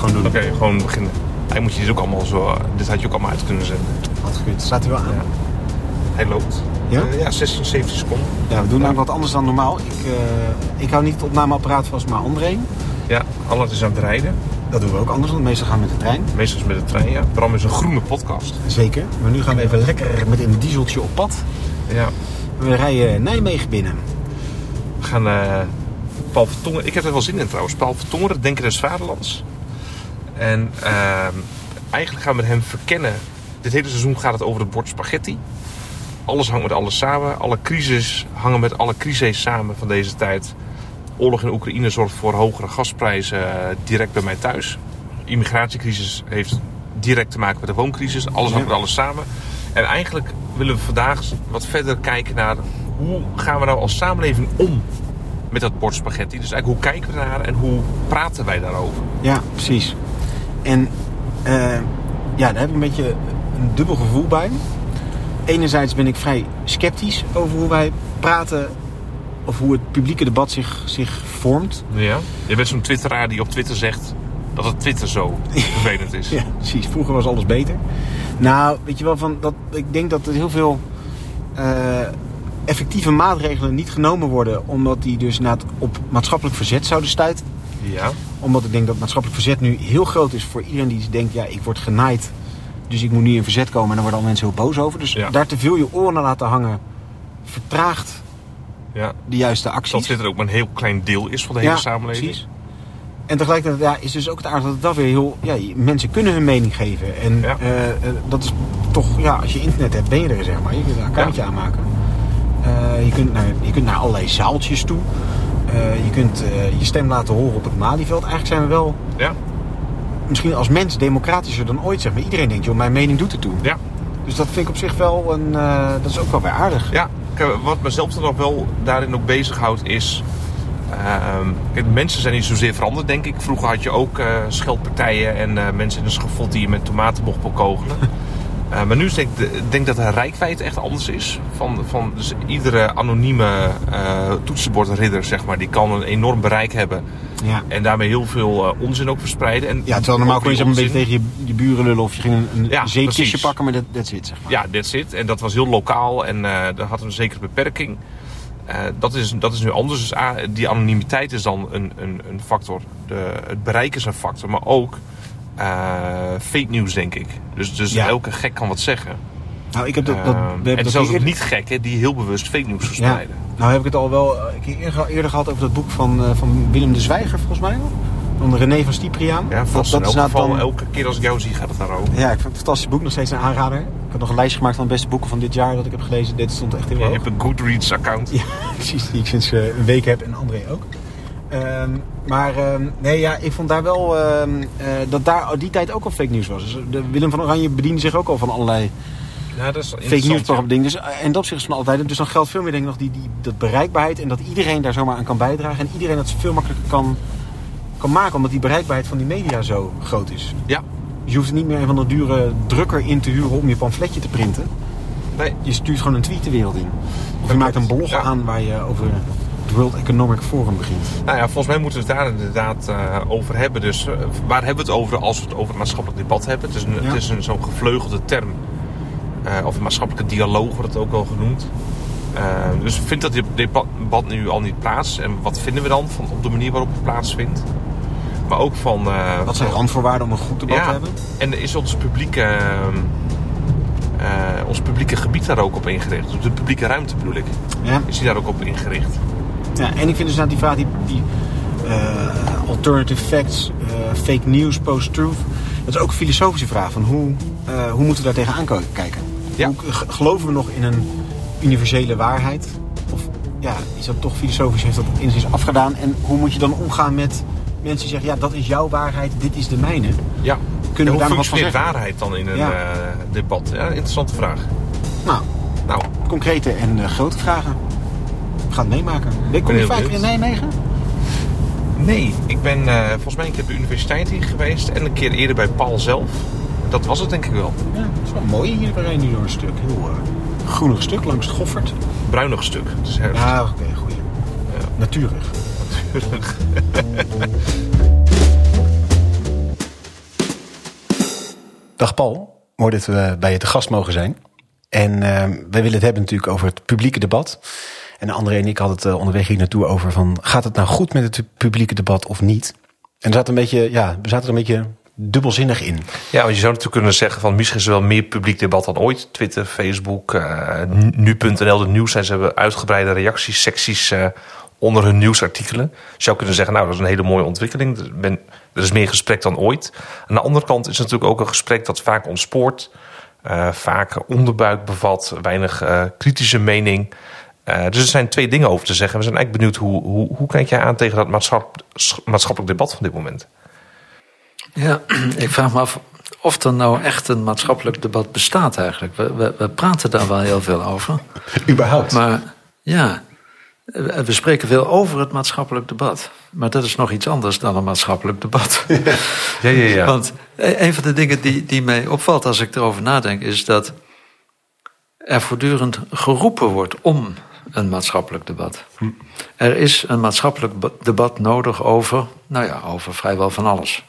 gewoon doen. Oké, gewoon beginnen. Hij moet je dit ook allemaal zo... eh, Dit had je ook allemaal uit kunnen zenden. Had gekund. Staat hij wel aan? Ja. Hij loopt. Ja? Eh, ja, 16, 17 seconden. Ja, we doen nou wat anders dan normaal. Ik, eh, ik hou niet het opnameapparaat vast, maar André. Ja, Allard is aan het rijden. Dat doen we ook anders, want meestal gaan we met de trein. Meestal is met de trein, ja. Bram is een groene podcast. Zeker. Maar nu gaan we even lekker met een dieseltje op pad. Ja. We rijden Nijmegen binnen. We gaan eh Paul. Ik heb er wel zin in trouwens. Paul Vertongen, het Denker des Vaderlands. En ehm, eigenlijk gaan we hem verkennen... Dit hele seizoen gaat het over het bord spaghetti. Alles hangt met alles samen. Alle crisis hangen met alle crises samen van deze tijd. Oorlog in Oekraïne zorgt voor hogere gasprijzen eh, direct bij mij thuis. Immigratiecrisis heeft direct te maken met de wooncrisis. Alles hangt met alles samen. En eigenlijk willen we vandaag wat verder kijken naar... hoe gaan we nou als samenleving om met dat bord spaghetti? Dus eigenlijk hoe kijken we ernaar en hoe praten wij daarover? Ja, precies. En eh, ja, daar heb ik een beetje een dubbel gevoel bij. Enerzijds ben ik vrij sceptisch over hoe wij praten... of hoe het publieke debat zich, zich vormt. Ja. Je bent zo'n twitteraar die op Twitter zegt dat het Twitter zo vervelend is. Ja, precies. Vroeger was alles beter. Nou, weet je wel, van dat, ik denk dat er heel veel eh, effectieve maatregelen niet genomen worden... omdat die dus op maatschappelijk verzet zouden stuiten. Ja. Omdat ik denk dat maatschappelijk verzet nu heel groot is voor iedereen die denkt... ja, ik word genaaid, dus ik moet nu in verzet komen... en daar worden al mensen heel boos over. Dus Ja. daar te veel je oren naar laten hangen... vertraagt ja. de juiste Dat acties. Twitter ook maar een heel klein deel is van de hele samenleving. precies. En tegelijkertijd ja, is dus ook het aardig dat het wel weer heel... Ja, mensen kunnen hun mening geven. En Ja. eh, eh, dat is toch... Ja, als je internet hebt, ben je er, zeg maar. Je kunt een accountje aanmaken. Eh, je, kunt naar, je kunt naar allerlei zaaltjes toe. Eh, je kunt eh, je stem laten horen op het Malieveld. Eigenlijk zijn we wel Ja. misschien als mens democratischer dan ooit, zeg maar. Iedereen denkt, joh, mijn mening doet ertoe. Ja. Dus dat vind ik op zich wel een... eh, dat is ook wel weer aardig. Ja, wat mezelf dan nog wel daarin ook bezighoudt is... ehm, kijk, mensen zijn niet zozeer veranderd, denk ik. Vroeger had je ook scheldpartijen en mensen in een schafot die je met tomaten mocht bekogelen. Eh, maar nu denk ik de- denk dat de rijkwijd echt anders is. Van, van dus iedere anonieme eh toetsenbordridder, zeg maar, die kan een enorm bereik hebben. Ja. En daarmee heel veel eh, onzin ook verspreiden. En Ja, terwijl normaal kon je zeg maar een beetje tegen je, je buren lullen of je ging een, Ja, zeepkistje pakken, maar dat that's it, zeg maar. Ja, that's it. En dat was heel lokaal en dat had een zekere beperking. Dat, is, dat is nu anders. Dus A, die anonimiteit is dan een, een, een factor. De, het bereik is een factor. Maar ook fake news, denk ik. Dus, dus Ja. elke gek kan wat zeggen. Nou, ik heb dat, dat, Ehm, we en dat zelfs eerder- niet gekken die heel bewust fake news Ja. verspreiden. Nou heb ik het al wel eh, keer eerder, eerder gehad over dat boek van, eh, van Willem de Zwijger, volgens mij. Van René van Stipriaan. Ja, vast dat, in dat elk is geval, dan- elke keer als ik jou zie gaat het daarover. Ja, ik vind het een fantastisch boek, nog steeds een aanrader. Ik heb nog een lijstje gemaakt van de beste boeken van dit jaar dat ik heb gelezen. Dit stond echt heel Je hoog. hebt een Goodreads account. Ja, precies. Die ik sinds eh, een week heb en André ook. Ehm, maar ehm, nee, ja, ik vond daar wel ehm, eh, dat daar die tijd ook al fake nieuws was. Dus de Willem van Oranje bediende zich ook al van allerlei Ja, dat is fake ja. dingen. Dus, eh, en dat zich is van altijd. Dus dan geldt veel meer denk ik nog die, die dat bereikbaarheid en dat iedereen daar zomaar aan kan bijdragen en iedereen dat veel makkelijker kan, kan maken, omdat die bereikbaarheid van die media zo groot is. Ja, Dus je hoeft niet meer een van de dure drukker in te huren om je pamfletje te printen. nee. Je stuurt gewoon een tweet de wereld in. Of je maakt een blog Ja. aan waar je over het World Economic Forum begint. Nou ja, volgens mij moeten we het daar inderdaad eh, over hebben. Dus eh, waar hebben we het over als we het over het maatschappelijk debat hebben? Het is, een, Ja. het is een, zo'n gevleugelde term. Eh, of een maatschappelijke dialoog wordt het ook wel genoemd. Dus vindt dat dit debat nu al niet plaats? En wat vinden we dan van, op de manier waarop het plaatsvindt? Maar ook van... Wat zijn randvoorwaarden om een goed debat te hebben? en is ons publieke, ons publieke gebied daar ook op ingericht? Dus de publieke ruimte bedoel ik. Ja. Is die daar ook op ingericht? Ja. En ik vind dus nou die vraag, die, die eh, alternative facts, eh, fake news, post-truth. Dat is ook een filosofische vraag. Van hoe, eh, hoe moeten we daar tegenaan kijken? Ja. Hoe, g- geloven we nog in een universele waarheid? Of ja, is dat toch filosofisch, heeft dat enigszins afgedaan? En hoe moet je dan omgaan met mensen die zeggen... ja, dat is jouw waarheid, dit is de mijne. Ja. Kunnen we daar nog wat van waarheid dan in een Ja. debat? Ja, interessante vraag. Nou, Nou, concrete en grote vragen. We gaan het meemaken. Ben- Kom je vaker in. Nijmegen? nee, ik ben eh, volgens mij een keer op de universiteit hier geweest en een keer eerder bij Paul zelf. Dat was het denk ik wel. Ja, het is wel mooi hier. We rijden nu door een stuk. Heel eh, groenig stuk langs het Goffert. Bruinig stuk. Het is herfst. Ja, oké, goeie. Natuurig. Dag Paul, mooi dat we bij je te gast mogen zijn. En uh, wij willen het hebben natuurlijk over het publieke debat. En André en ik hadden het onderweg hier naartoe over van... gaat het nou goed met het publieke debat of niet? En zat een beetje, ja, we zaten er een beetje dubbelzinnig in. Ja, want je zou natuurlijk kunnen zeggen van misschien is er wel meer publiek debat dan ooit. Twitter, Facebook, uh, nu.nl, de nieuws ze hebben uitgebreide reactiesecties uh, onder hun nieuwsartikelen. Je zou kunnen zeggen, nou dat is een hele mooie ontwikkeling. Er, ben, er is meer gesprek dan ooit. Aan de andere kant is het natuurlijk ook een gesprek dat vaak ontspoort. Vaak onderbuik bevat, weinig kritische mening. Dus er zijn twee dingen over te zeggen. We zijn eigenlijk benieuwd hoe, hoe, hoe kijk jij aan tegen dat maatschappelijk debat van dit moment? Ja, ik vraag me af of er nou echt een maatschappelijk debat bestaat eigenlijk. We, we, we praten daar wel heel veel over. Überhaupt. Maar ja, we spreken veel over het maatschappelijk debat. Maar dat is nog iets anders dan een maatschappelijk debat. Ja, ja, ja. Want een van de dingen die, die mij opvalt als ik erover nadenk... is dat er voortdurend geroepen wordt om een maatschappelijk debat. Er is een maatschappelijk debat nodig over, nou ja, over vrijwel van alles.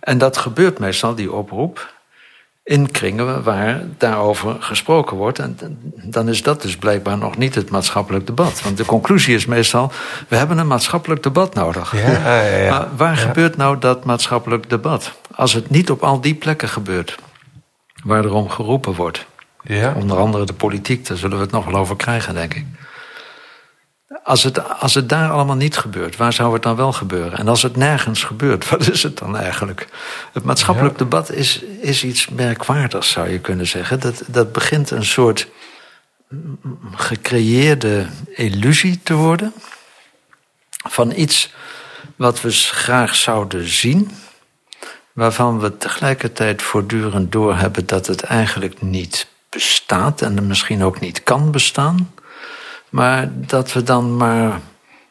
En dat gebeurt meestal, die oproep, in kringen waar daarover gesproken wordt. En dan is dat dus blijkbaar nog niet het maatschappelijk debat. Want de conclusie is meestal, we hebben een maatschappelijk debat nodig. Ja, ja, ja. Maar waar gebeurt nou dat maatschappelijk debat? Als het niet op al die plekken gebeurt waar erom geroepen wordt. Onder andere de politiek, daar zullen we het nog wel over krijgen, denk ik. Als het, als het daar allemaal niet gebeurt, waar zou het dan wel gebeuren? En als het nergens gebeurt, wat is het dan eigenlijk? Het maatschappelijk debat is, is iets merkwaardigs, zou je kunnen zeggen. Dat, dat begint een soort gecreëerde illusie te worden. Van iets wat we graag zouden zien, waarvan we tegelijkertijd voortdurend doorhebben dat het eigenlijk niet bestaat en misschien ook niet kan bestaan. Maar dat we dan maar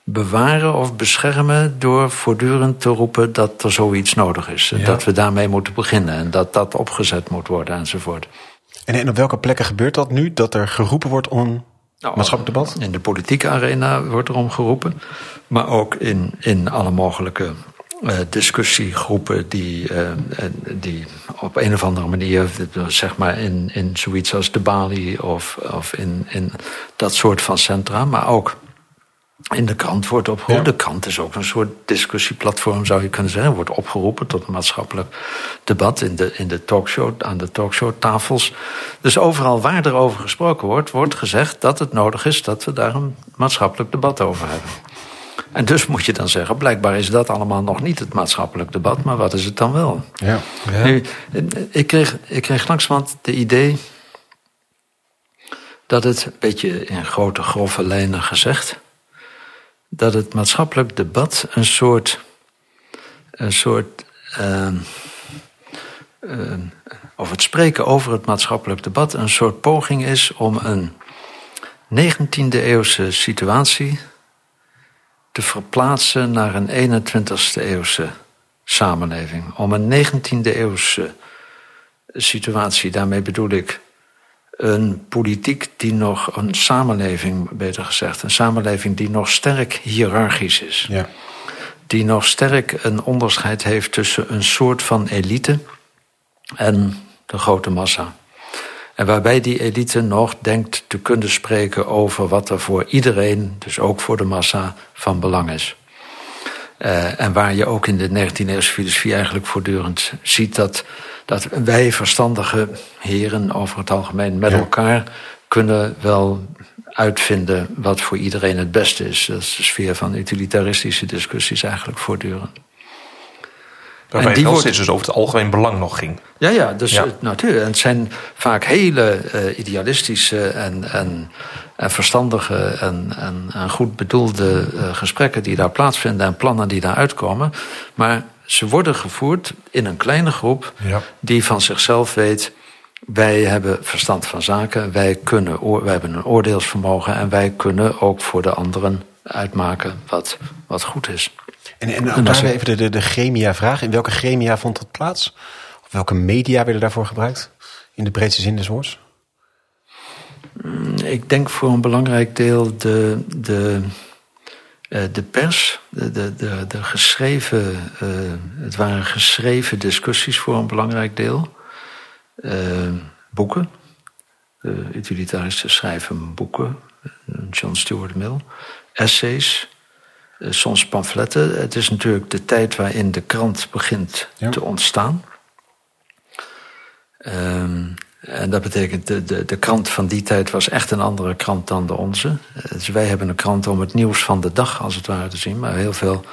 bewaren of beschermen door voortdurend te roepen dat er zoiets nodig is. En dat we daarmee moeten beginnen en dat dat opgezet moet worden enzovoort. En, en op welke plekken gebeurt dat nu? Dat er geroepen wordt om nou, maatschappelijk debat? In de politieke arena wordt er om geroepen. Maar ook in, in alle mogelijke discussiegroepen die, uh, die op een of andere manier, zeg maar in, in zoiets als de Bali of, of in, in dat soort van centra, maar ook in de krant wordt opgeroepen. De krant is ook een soort discussieplatform, zou je kunnen zeggen. Wordt opgeroepen tot een maatschappelijk debat in de, in de talkshow, aan de talkshowtafels. Dus overal waar er over gesproken wordt, wordt gezegd dat het nodig is dat we daar een maatschappelijk debat over hebben. En dus moet je dan zeggen, blijkbaar is dat allemaal nog niet het maatschappelijk debat, maar wat is het dan wel? Ja. ja. Nu, ik, kreeg, ik kreeg langzamerhand de idee dat het, een beetje in grote grove lijnen gezegd, dat het maatschappelijk debat een soort, een soort, uh, uh, of het spreken over het maatschappelijk debat een soort poging is om een 19e eeuwse situatie te verplaatsen naar een 21ste eeuwse samenleving. Om een 19e eeuwse situatie, daarmee bedoel ik een politiek die nog, een samenleving beter gezegd, een samenleving die nog sterk hiërarchisch is. Ja. Die nog sterk een onderscheid heeft tussen een soort van elite en de grote massa. En waarbij die elite nog denkt te kunnen spreken over wat er voor iedereen, dus ook voor de massa, van belang is. Uh, en waar je ook in de 19e-eeuwse filosofie eigenlijk voortdurend ziet dat, dat wij verstandige heren over het algemeen met elkaar kunnen wel uitvinden wat voor iedereen het beste is. Dat is de sfeer van utilitaristische discussies eigenlijk voortdurend. Waarbij die wordt dus over het algemeen belang nog ging. Ja, ja, dus ja. natuurlijk. En het zijn vaak hele uh, idealistische en, en, en verstandige en, en, en, goed bedoelde uh, gesprekken die daar plaatsvinden en plannen die daar uitkomen. Maar ze worden gevoerd in een kleine groep ja. die van zichzelf weet. Wij hebben verstand van zaken, wij, kunnen, wij hebben een oordeelsvermogen en wij kunnen ook voor de anderen uitmaken wat, wat goed is. En, en, en daar even de, de, de gremia-vraag. In welke gremia vond dat plaats? Of welke media werden daarvoor gebruikt? In de breedste zin des woords? Mm, ik denk voor een belangrijk deel de, de, uh, de pers, de, de, de, de geschreven, uh, het waren geschreven discussies voor een belangrijk deel. boeken. De utilitarische schrijven boeken. John Stuart Mill. Essays. Soms pamfletten. Het is natuurlijk de tijd waarin de krant begint te ontstaan. Um, en dat betekent, de, de, de krant van die tijd was echt een andere krant dan de onze. Dus wij hebben een krant om het nieuws van de dag, als het ware, te zien. Maar heel veel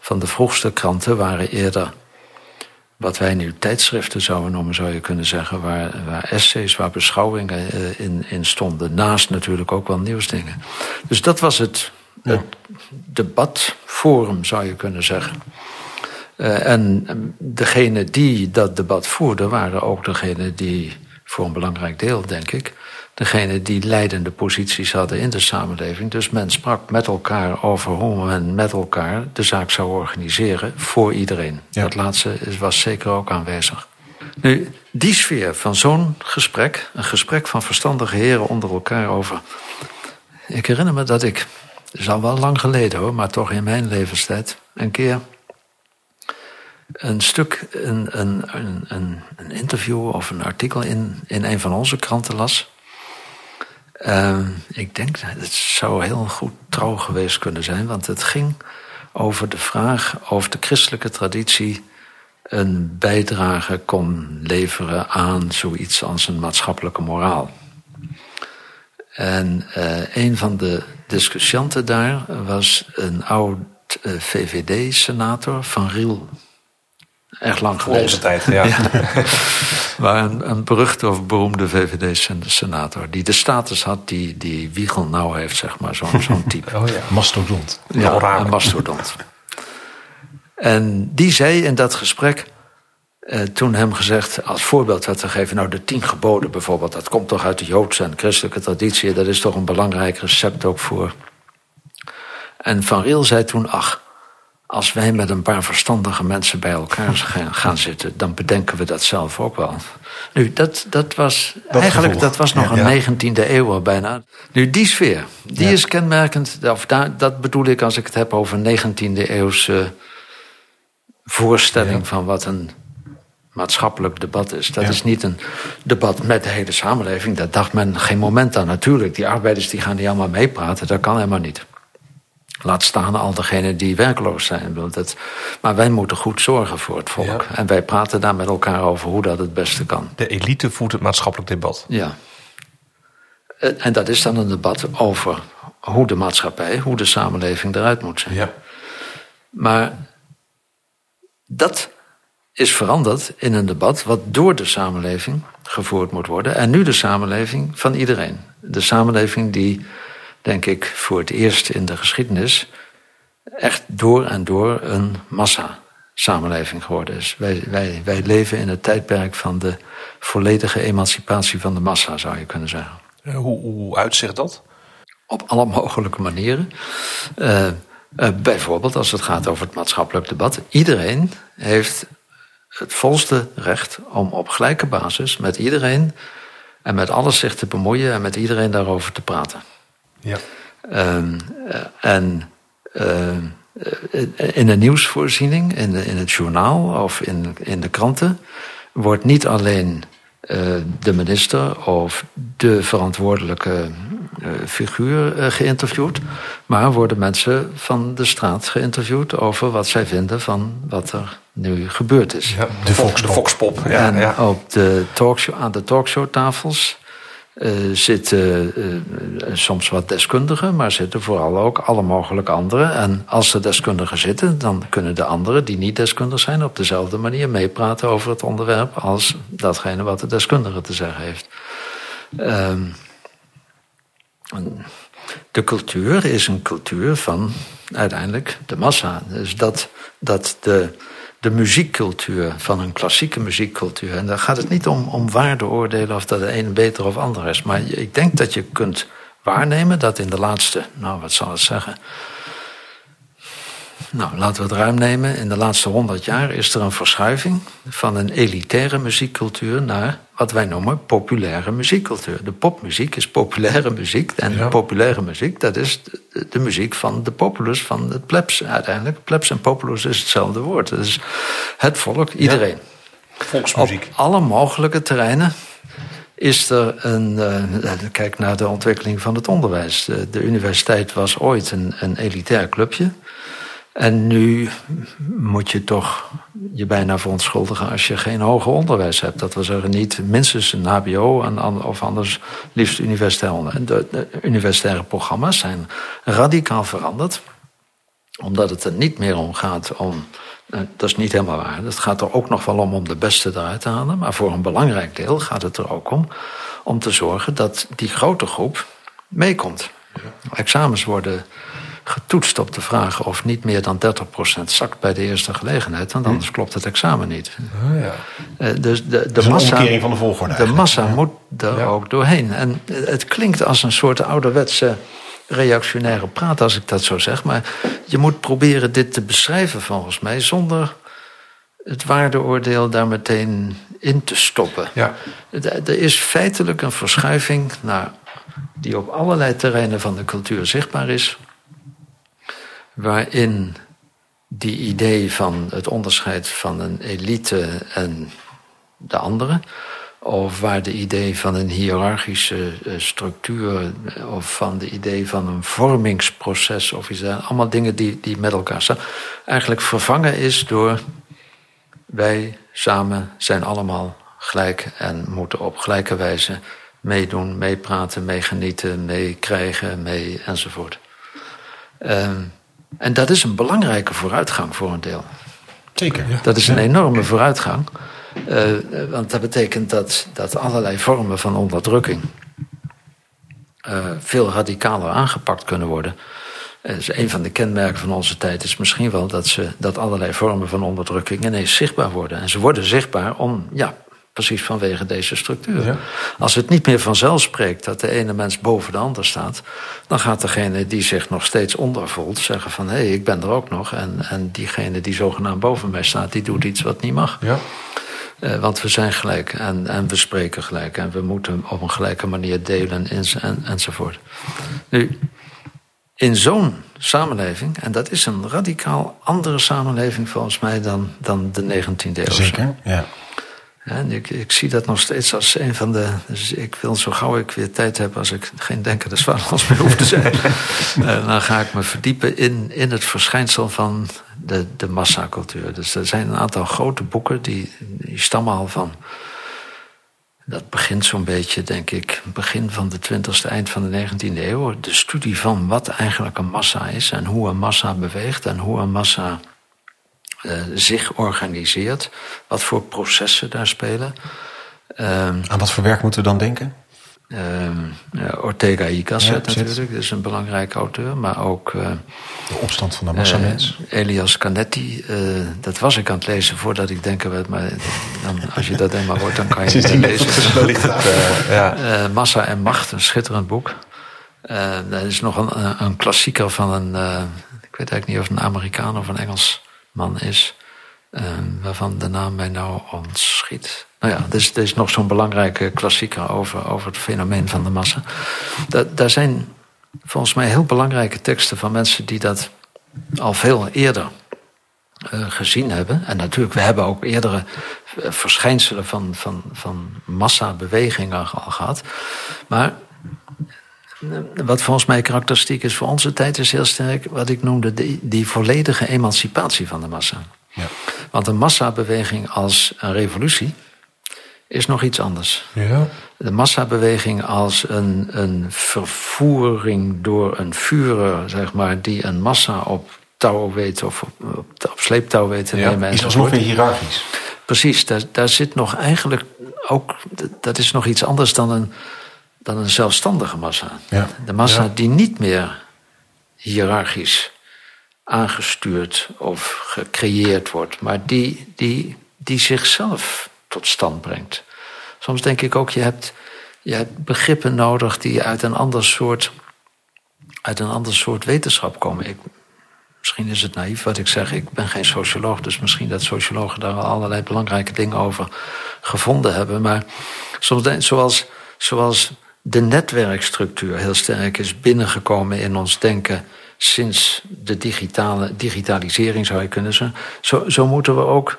van de vroegste kranten waren eerder wat wij nu tijdschriften zouden noemen, zou je kunnen zeggen, waar, waar essays, waar beschouwingen eh, in, in stonden. Naast natuurlijk ook wel nieuwsdingen. Dus dat was het, het debatforum, zou je kunnen zeggen. Uh, en degene die dat debat voerden, waren ook degene die voor een belangrijk deel, denk ik, degene die leidende posities hadden in de samenleving. Dus men sprak met elkaar over hoe men met elkaar de zaak zou organiseren voor iedereen. Dat laatste was zeker ook aanwezig. Nu, die sfeer van zo'n gesprek, een gesprek van verstandige heren onder elkaar over. Ik herinner me dat ik, het is al wel lang geleden hoor, maar toch in mijn levenstijd, een keer een stuk, een, een, een, een interview of een artikel in, in een van onze kranten las. Uh, ik denk, het zou heel goed trouw geweest kunnen zijn, want het ging over de vraag of de christelijke traditie een bijdrage kon leveren aan zoiets als een maatschappelijke moraal. En uh, een van de discussianten daar was een oud uh, eh, VVD-senator van Riel Echt lang geleden. Onze tijd, ja. maar een, een beruchte of beroemde VVD-senator... die de status had die, die Wiegel nou heeft, zeg maar. Zo'n zo'n type. Oh ja, mastodont. Ja, een mastodont. En die zei in dat gesprek... Eh, toen hem gezegd, als voorbeeld werd gegeven... nou, de tien geboden bijvoorbeeld... dat komt toch uit de Joodse en christelijke traditie... dat is toch een belangrijk recept ook voor... En Van Riel zei toen, ach als wij met een paar verstandige mensen bij elkaar gaan zitten, dan bedenken we dat zelf ook wel. Nu, dat, dat was eigenlijk dat was nog een 19e eeuw bijna. Nu, die sfeer, die is kenmerkend. Of daar, dat bedoel ik als ik het heb over 19e eeuwse voorstelling van wat een maatschappelijk debat is. Dat is niet een debat met de hele samenleving. Daar dacht men geen moment aan. Natuurlijk, die arbeiders die gaan niet allemaal meepraten. Dat kan helemaal niet. Laat staan al degenen die werkloos zijn. Dat, maar wij moeten goed zorgen voor het volk. En wij praten daar met elkaar over hoe dat het beste kan. De elite voert het maatschappelijk debat. Ja. En dat is dan een debat over hoe de maatschappij, hoe de samenleving eruit moet zijn. Ja. Maar dat is veranderd in een debat wat door de samenleving gevoerd moet worden. En nu de samenleving van iedereen. De samenleving die denk ik, voor het eerst in de geschiedenis echt door en door een massa-samenleving geworden is. Wij, wij, wij leven in het tijdperk van de volledige emancipatie van de massa, zou je kunnen zeggen. Eh, hoe, hoe uitzicht dat? Op alle mogelijke manieren. Uh, uh, bijvoorbeeld als het gaat over het maatschappelijk debat. Iedereen heeft het volste recht om op gelijke basis met iedereen en met alles zich te bemoeien en met iedereen daarover te praten. Ja. Um, en uh, in een nieuwsvoorziening, in, de, in het journaal of in, in de kranten, wordt niet alleen de minister of de verantwoordelijke uh, figuur geïnterviewd, maar worden mensen van de straat geïnterviewd over wat zij vinden van wat er nu gebeurd is. Ja, de, Foxpop. Ja, en ja. op de talkshow, aan de talkshowtafels uh, zitten uh, soms wat deskundigen, maar zitten vooral ook alle mogelijke anderen. En als er deskundigen zitten, dan kunnen de anderen die niet deskundig zijn op dezelfde manier meepraten over het onderwerp als datgene wat de deskundige te zeggen heeft. Uh, de cultuur is een cultuur van uiteindelijk de massa. Dus dat, dat de de muziekcultuur van een klassieke muziekcultuur. En daar gaat het niet om, om waardeoordelen of dat de een beter of ander is. Maar ik denk dat je kunt waarnemen dat in de laatste, nou wat zal ik zeggen, nou, laten we het ruim nemen. In de laatste honderd jaar is er een verschuiving van een elitaire muziekcultuur naar wat wij noemen populaire muziekcultuur. De popmuziek is populaire muziek. En de populaire muziek, dat is de, muziek van de populus, van het plebs uiteindelijk. Plebs en populus is hetzelfde woord. Dat is het volk, iedereen. Volksmuziek. Op alle mogelijke terreinen is er een. Uh, kijk naar de ontwikkeling van het onderwijs. De, de universiteit was ooit een, een, elitair clubje. En nu moet je toch je bijna verontschuldigen als je geen hoger onderwijs hebt. Dat wil zeggen, niet minstens een HBO en, of anders liefst universitair De, de universitaire programma's zijn radicaal veranderd, omdat het er niet meer om gaat om eh, dat is niet helemaal waar. Het gaat er ook nog wel om om de beste eruit te halen. Maar voor een belangrijk deel gaat het er ook om om te zorgen dat die grote groep meekomt. Examens worden getoetst op de vraag of niet meer dan 30% zakt bij de eerste gelegenheid. Want anders klopt het examen niet. Oh ja. Eh, dus de, de massa, van de volgorde. De massa moet er ook doorheen. En het klinkt als een soort ouderwetse reactionaire praat, als ik dat zo zeg. Maar je moet proberen dit te beschrijven, volgens mij, zonder het waardeoordeel daar meteen in te stoppen. Ja. Er is feitelijk een verschuiving naar, die op allerlei terreinen van de cultuur zichtbaar is, waarin die idee van het onderscheid van een elite en de andere of waar de idee van een hiërarchische eh, structuur, eh, of van de idee van een vormingsproces, of iets allemaal dingen die, die met elkaar staan, eigenlijk vervangen is door wij samen zijn allemaal gelijk en moeten op gelijke wijze meedoen, meepraten, meegenieten, meekrijgen, mee enzovoort. Ehm, en dat is een belangrijke vooruitgang voor een deel. Zeker. Dat is een enorme vooruitgang. Uh, want dat betekent dat, dat allerlei vormen van onderdrukking uh, veel radicaler aangepakt kunnen worden. Dus een van de kenmerken van onze tijd is misschien wel dat, ze, dat allerlei vormen van onderdrukking ineens zichtbaar worden. En ze worden zichtbaar om, ja, precies vanwege deze structuur. Ja. Als het niet meer vanzelf spreekt dat de ene mens boven de ander staat, dan gaat degene die zich nog steeds onder voelt zeggen van hé, hey, ik ben er ook nog. En, en diegene die zogenaamd boven mij staat, die doet iets wat niet mag. Ja. Uh, want we zijn gelijk en, en we spreken gelijk en we moeten op een gelijke manier delen en, en, enzovoort. Nu, in zo'n samenleving, en dat is een radicaal andere samenleving volgens mij dan, dan de 19e eeuw. Zeker, ja. En ik, ik, zie dat nog steeds als een van de. Dus ik wil zo gauw ik weer tijd heb, als ik geen denker des vaderlands meer hoef te zijn. uh, dan ga ik me verdiepen in, in het verschijnsel van de, de massacultuur. Dus er zijn een aantal grote boeken die, die stammen al van. Dat begint zo'n beetje, denk ik, begin van de 20e, eind van de 19e eeuw. De studie van wat eigenlijk een massa is en hoe een massa beweegt en hoe een massa uh, zich organiseert. Wat voor processen daar spelen. Uh, Aan wat voor werk moeten we dan denken? Uh, Ortega y Gasset ja, natuurlijk, dat is een belangrijke auteur. Maar ook... Uh, de opstand van de massamens. Elias Canetti, dat was ik aan het lezen voordat ik denken werd. Maar dan, als je dat eenmaal hoort, dan kan je het lezen. ja. Massa en Macht, een schitterend boek. dat is nog een, een klassieker van een... ik weet eigenlijk niet of een Amerikaan of een Engels man is. waarvan de naam mij nou ontschiet. Nou ja, dus er is nog zo'n belangrijke klassieker over, over het fenomeen van de massa. daar zijn volgens mij heel belangrijke teksten van mensen die dat al veel eerder uh, gezien hebben. En natuurlijk, we hebben ook eerdere uh, verschijnselen van, van, van massabewegingen al gehad. Maar wat volgens mij karakteristiek is voor onze tijd, is heel sterk wat ik noemde die, die volledige emancipatie van de massa. Ja. Want een massabeweging als een revolutie is nog iets anders. Ja. De massabeweging als een, een vervoering door een vurer, zeg maar, die een massa op touw weet of op, op, op sleeptouw weet te ja, nemen. Is alsnog weer hiërarchisch. Precies, daar, daar zit nog eigenlijk ook, dat is nog iets anders dan een, dan een zelfstandige massa. Ja. De massa die niet meer hiërarchisch aangestuurd of gecreëerd wordt, maar die, die, die zichzelf tot stand brengt. Soms denk ik ook, je hebt, je hebt begrippen nodig die uit een ander soort, uit een ander soort wetenschap komen. Ik, misschien is het naïef wat ik zeg, ik ben geen socioloog, dus misschien dat sociologen daar allerlei belangrijke dingen over gevonden hebben. Maar soms, zoals, zoals de netwerkstructuur heel sterk is binnengekomen in ons denken sinds de digitale, digitalisering, zou je kunnen zeggen. Zo, zo moeten we ook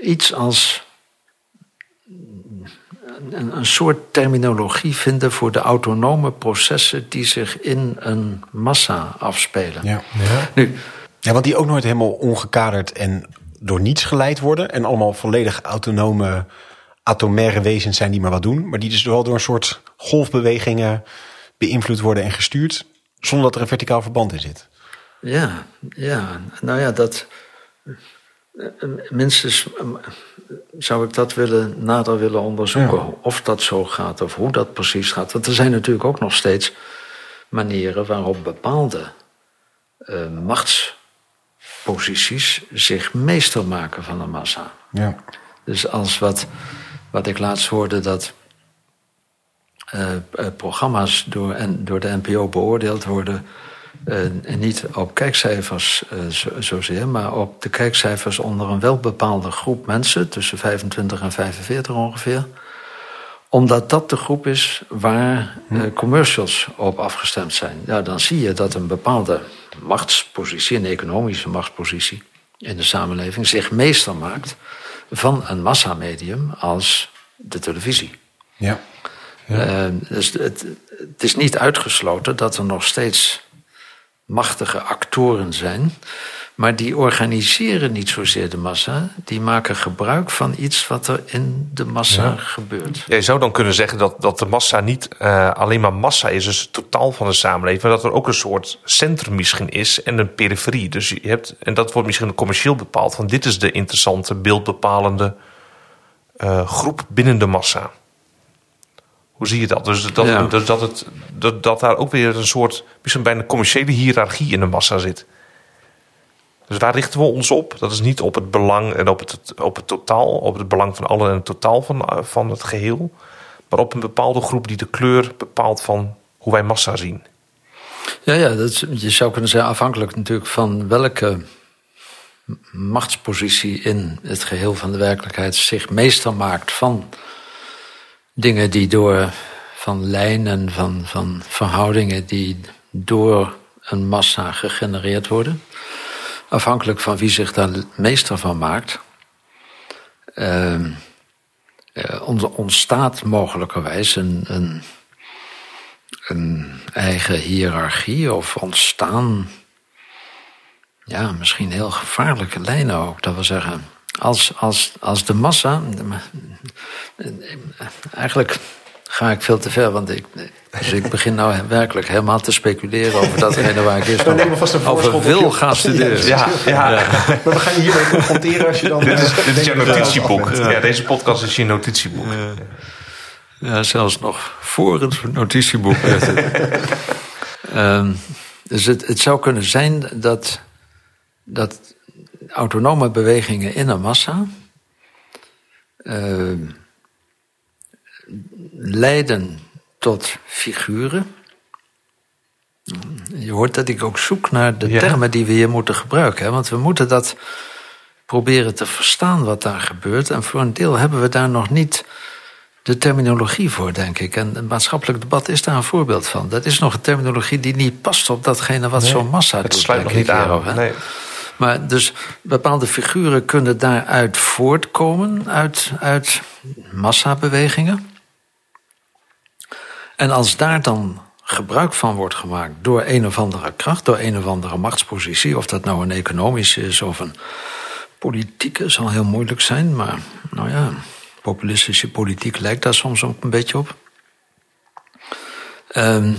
iets als een, een soort terminologie vinden voor de autonome processen die zich in een massa afspelen. Ja. Nu, ja, want die ook nooit helemaal ongekaderd en door niets geleid worden. En allemaal volledig autonome, atomaire wezens zijn die maar wat doen. Maar die dus wel door een soort golfbewegingen beïnvloed worden en gestuurd. Zonder dat er een verticaal verband in zit. Ja, ja. Nou ja, dat. Minstens zou ik dat willen, nader willen onderzoeken. Ja. Of dat zo gaat of hoe dat precies gaat. Want er zijn natuurlijk ook nog steeds manieren waarop bepaalde eh, machtsposities zich meester maken van de massa. Ja. Dus als wat, wat ik laatst hoorde dat eh, eh, programma's door, en, door de NPO beoordeeld worden. eh, niet op kijkcijfers zo, zozeer, maar op de kijkcijfers onder een welbepaalde groep mensen, tussen 25 en 45 ongeveer. Omdat dat de groep is waar eh, commercials op afgestemd zijn. Ja, dan zie je dat een bepaalde machtspositie, een economische machtspositie in de samenleving, zich meester maakt van een massamedium als de televisie. Ja. Eh, dus het, het is niet uitgesloten dat er nog steeds machtige actoren zijn. Maar die organiseren niet zozeer de massa. Die maken gebruik van iets wat er in de massa gebeurt. Ja, je zou dan kunnen zeggen dat, dat de massa niet eh, alleen maar massa is, dus het totaal van de samenleving, maar dat er ook een soort centrum misschien is en een periferie. Dus je hebt, en dat wordt misschien commercieel bepaald, van dit is de interessante, beeldbepalende eh, groep binnen de massa. Hoe zie je dat? Dus dat, Ja. dus dat, het, dat, dat daar ook weer een soort, misschien bijna commerciële hiërarchie in de massa zit. Dus daar richten we ons op. Dat is niet op het belang en op het, op het totaal, op het belang van allen en het totaal van, van het geheel. Maar op een bepaalde groep die de kleur bepaalt van hoe wij massa zien. Ja, ja dat je zou kunnen zeggen, afhankelijk natuurlijk van welke machtspositie in het geheel van de werkelijkheid zich meester maakt van dingen die door, van lijnen, van, van verhoudingen die door een massa gegenereerd worden. Afhankelijk van wie zich daar meester van maakt. ehm, eh, ont- ontstaat mogelijkerwijs een, een, een eigen hiërarchie of ontstaan, ja, misschien heel gevaarlijke lijnen ook. Dat we zeggen, als, als, als de massa, eigenlijk ga ik veel te ver, want ik, dus ik begin nou werkelijk helemaal te speculeren over datgene waar ik eerst over op wil je- gaan studeren. Ja, ja. Maar we gaan je hiermee confronteren als je dan... Dit is, eh, dit is je notitieboek. Ja, deze podcast is je notitieboek. Ja, zelfs nog voor het notitieboek. Ehm, dus het, het zou kunnen zijn dat, dat autonome bewegingen in een massa ehm, leiden tot figuren. Je hoort dat ik ook zoek naar de Ja. termen die we hier moeten gebruiken. Hè? Want we moeten dat proberen te verstaan wat daar gebeurt. En voor een deel hebben we daar nog niet de terminologie voor, denk ik. En het maatschappelijk debat is daar een voorbeeld van. Dat is nog een terminologie die niet past op datgene wat zo'n massa Het doet. sluit denk nog niet aan. Hero? Nee. Maar dus bepaalde figuren kunnen daaruit voortkomen, uit, uit massabewegingen. En als daar dan gebruik van wordt gemaakt door een of andere kracht, door een of andere machtspositie, of dat nou een economische is of een politieke, zal heel moeilijk zijn, maar nou ja, populistische politiek lijkt daar soms ook een beetje op. Ehm,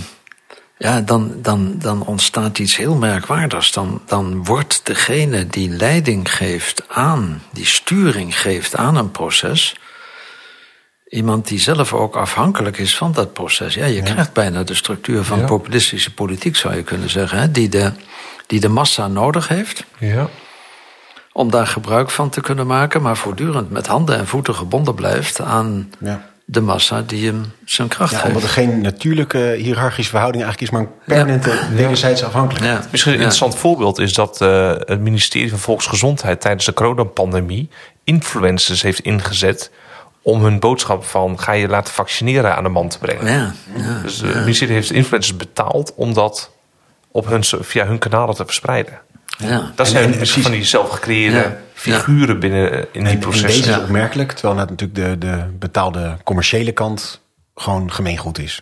ja, dan, dan, dan ontstaat iets heel merkwaardigs. Dan, dan wordt degene die leiding geeft aan, die sturing geeft aan een proces, iemand die zelf ook afhankelijk is van dat proces. Ja, je krijgt bijna de structuur van Ja. populistische politiek, zou je kunnen zeggen, hè, die, de, die de massa nodig heeft Ja. om daar gebruik van te kunnen maken, maar voortdurend met handen en voeten gebonden blijft aan Ja. de massa die hem zijn kracht Ja, geeft. omdat er geen natuurlijke hiërarchische verhouding eigenlijk is, maar een permanente wederzijds afhankelijkheid. Ja. Misschien een Ja. interessant voorbeeld is dat eh, het ministerie van Volksgezondheid tijdens de coronapandemie influencers heeft ingezet om hun boodschap van ga je laten vaccineren aan de man te brengen. Ja, ja. Dus eh, het ministerie heeft influencers betaald om dat op hun, via hun kanalen te verspreiden. Ja. Dat En- zijn en precies- van die zelfgecreëerde Ja. figuren binnen eh, in die En, en processen. deze is opmerkelijk, terwijl het natuurlijk de, de betaalde commerciële kant gewoon gemeengoed is.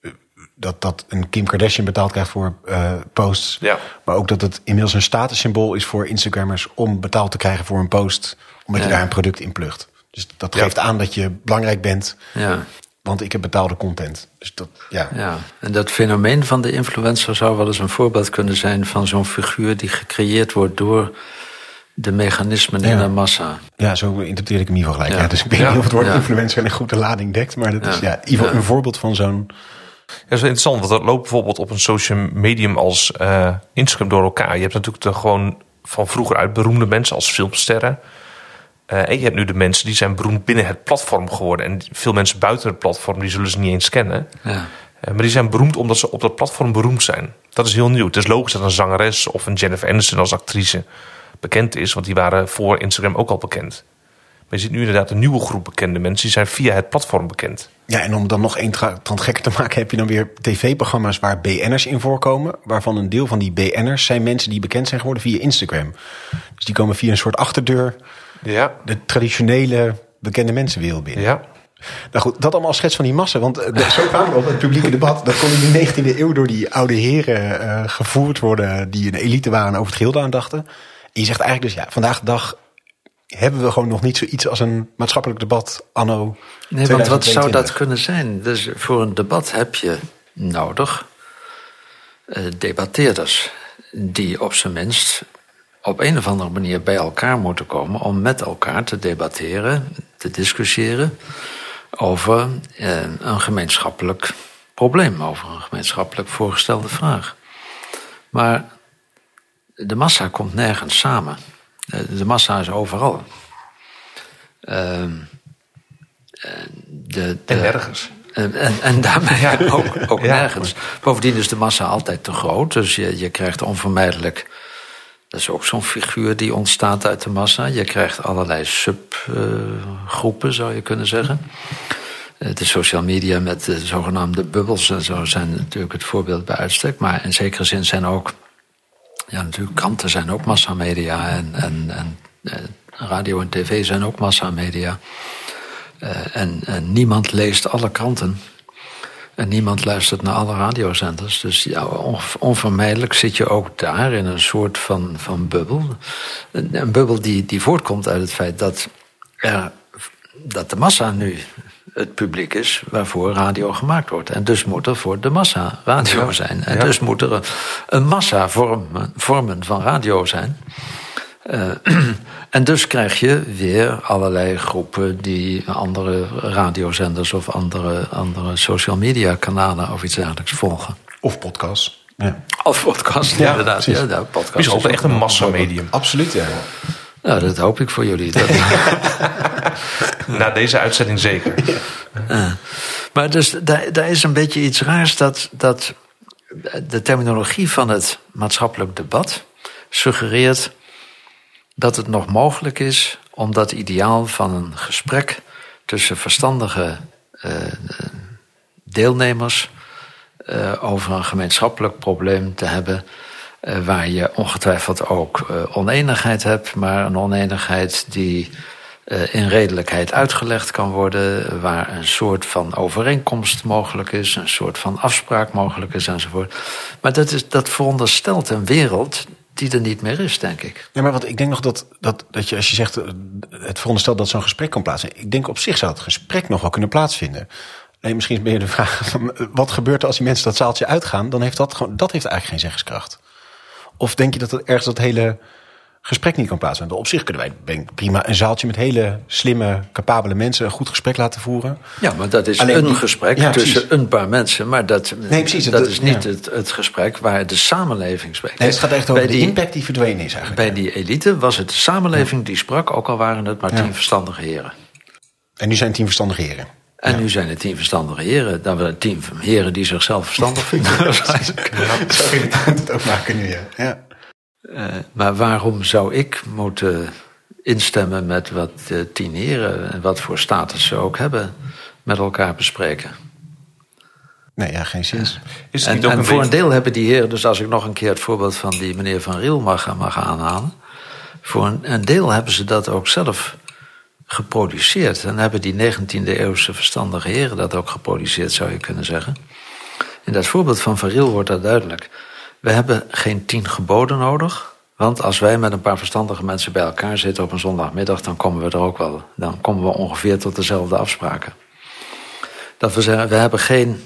Eh, Dat, dat een Kim Kardashian betaald krijgt voor eh, posts. Ja. Maar ook dat het inmiddels een statussymbool is voor Instagrammers om betaald te krijgen voor een post. Omdat je daar een product in plugt. Dus dat Ja. geeft aan dat je belangrijk bent, Ja, want ik heb betaalde content. Dus dat, ja. ja. En dat fenomeen van de influencer zou wel eens een voorbeeld kunnen zijn van zo'n figuur die gecreëerd wordt door de mechanismen in Ja. de massa. Ja, zo interpreteer ik hem in ieder geval gelijk. Ja. Ja. dus ik weet Ja. niet of het woord Ja. influencer een goede lading dekt. Maar dat is Ja. ja, in ieder geval Ja. een voorbeeld van zo'n... Ja, dat is wel interessant, want dat loopt bijvoorbeeld op een social medium als eh, Instagram door elkaar. Je hebt natuurlijk de gewoon van vroeger uit beroemde mensen als filmsterren. Eh, en je hebt nu de mensen die zijn beroemd binnen het platform geworden. En veel mensen buiten het platform, die zullen ze niet eens kennen. Ja. Eh, maar die zijn beroemd omdat ze op dat platform beroemd zijn. Dat is heel nieuw. Het is logisch dat een zangeres of een Jennifer Aniston als actrice bekend is. Want die waren voor Instagram ook al bekend. Maar je ziet nu inderdaad een nieuwe groep bekende mensen. Die zijn via het platform bekend. Ja, en om dan nog één tra- tand gekker te maken, heb je dan weer tv-programma's waar BN'ers in voorkomen. Waarvan een deel van die BN'ers zijn mensen die bekend zijn geworden via Instagram. Dus die komen via een soort achterdeur Ja. de traditionele bekende mensenwereld binnen. Ja. Nou goed, dat allemaal als schets van die massa. Want zo kwamen we op het publieke debat. Dat kon in de 19e eeuw door die oude heren eh, gevoerd worden. die een elite waren en over het geheel aandachten. En je zegt eigenlijk dus, ja, vandaag de dag hebben we gewoon nog niet zoiets als een maatschappelijk debat anno Nee, want wat zou dat 2022. kunnen zijn? Dus voor een debat heb je nodig eh, debatteerders die op zijn minst op een of andere manier bij elkaar moeten komen om met elkaar te debatteren, te discussiëren over eh, een gemeenschappelijk probleem, over een gemeenschappelijk voorgestelde vraag. Maar de massa komt nergens samen. Eh, De massa is overal. Ehm, eh, de, de, En nergens. en, en, en daarmee ook, ook Ja. nergens. Bovendien is de massa altijd te groot. Dus je, je krijgt onvermijdelijk. Dat is ook zo'n figuur die ontstaat uit de massa. Je krijgt allerlei subgroepen, zou je kunnen zeggen. Eh, De social media met de zogenaamde bubbels en zo zijn natuurlijk het voorbeeld bij uitstek. Maar in zekere zin zijn ook. Ja, natuurlijk, kranten zijn ook massamedia. En, en, en eh, radio en tv zijn ook massamedia. Eh, en, en niemand leest alle kranten. En niemand luistert naar alle radiozenders. Dus ja, on- onvermijdelijk zit je ook daar in een soort van, van bubbel. Een, een bubbel die, die voortkomt uit het feit dat, er, dat de massa nu het publiek is waarvoor radio gemaakt wordt. En dus moet er voor de massa radio zijn. En ja. dus moet er een, een massa vormen, vormen van radio zijn. Eh, en dus krijg je weer allerlei groepen die andere radiozenders of andere, andere social media kanalen of iets dergelijks volgen. Of podcast. Ja. Of podcast, Ja, inderdaad. precies. Ja, nou, podcast is altijd ook echt een massamedium. Absoluut, ja. Nou, dat hoop ik voor jullie. Dat- Na deze uitzending zeker. maar dus, daar, daar is een beetje iets raars dat, dat de terminologie van het maatschappelijk debat suggereert dat het nog mogelijk is om dat ideaal van een gesprek tussen verstandige eh, deelnemers eh, over een gemeenschappelijk probleem te hebben. eh, waar je ongetwijfeld ook oneenigheid hebt, maar een oneenigheid die in redelijkheid uitgelegd kan worden, waar een soort van overeenkomst mogelijk is, een soort van afspraak mogelijk is enzovoort. Maar dat, is, dat veronderstelt een wereld die er niet meer is, denk ik. Ja, maar wat ik denk nog dat, dat, dat je, als je zegt, eh, het veronderstelt dat zo'n gesprek kan plaatsvinden. Ik denk op zich zou het gesprek nog wel kunnen plaatsvinden. Nee, misschien ben je de vraag, eh, wat gebeurt er als die mensen dat zaaltje uitgaan? Dan heeft dat gewoon, dat heeft eigenlijk geen zeggingskracht. Of denk je dat het ergens dat hele gesprek niet kan plaatsvinden? Op zich kunnen wij prima een zaaltje met hele slimme, capabele mensen een goed gesprek laten voeren. Ja, maar dat is Alleen een gesprek Ja, tussen precies. een paar mensen. Maar dat, Nee, precies, dat, dat- is niet ja. het, het gesprek waar de samenleving spreekt. Nee, het gaat echt over bij de die, impact die verdwenen is eigenlijk. Bij die elite was het de samenleving die sprak, ook al waren het maar Ja. tien verstandige heren. En nu zijn het tien verstandige heren. En nu zijn het tien verstandige heren. Dan we tien heren die zichzelf verstandig vinden. Zo inderdaad het ook maken nu, ja. ja. Eh, maar waarom zou ik moeten instemmen met wat de tien heren en wat voor status ze ook hebben, met elkaar bespreken? Nee, ja, geen zin. Is het En, een voor een deel hebben die heren, dus als ik nog een keer het voorbeeld van die meneer Van Riel mag, mag aanhalen. Voor een, een deel hebben ze dat ook zelf geproduceerd. En hebben die 19e eeuwse verstandige heren dat ook geproduceerd, zou je kunnen zeggen. In dat voorbeeld van Van Riel wordt dat duidelijk. We hebben geen tien geboden nodig. Want als wij met een paar verstandige mensen bij elkaar zitten op een zondagmiddag, dan komen we er ook wel. Dan komen we ongeveer tot dezelfde afspraken. Dat we zeggen, we hebben geen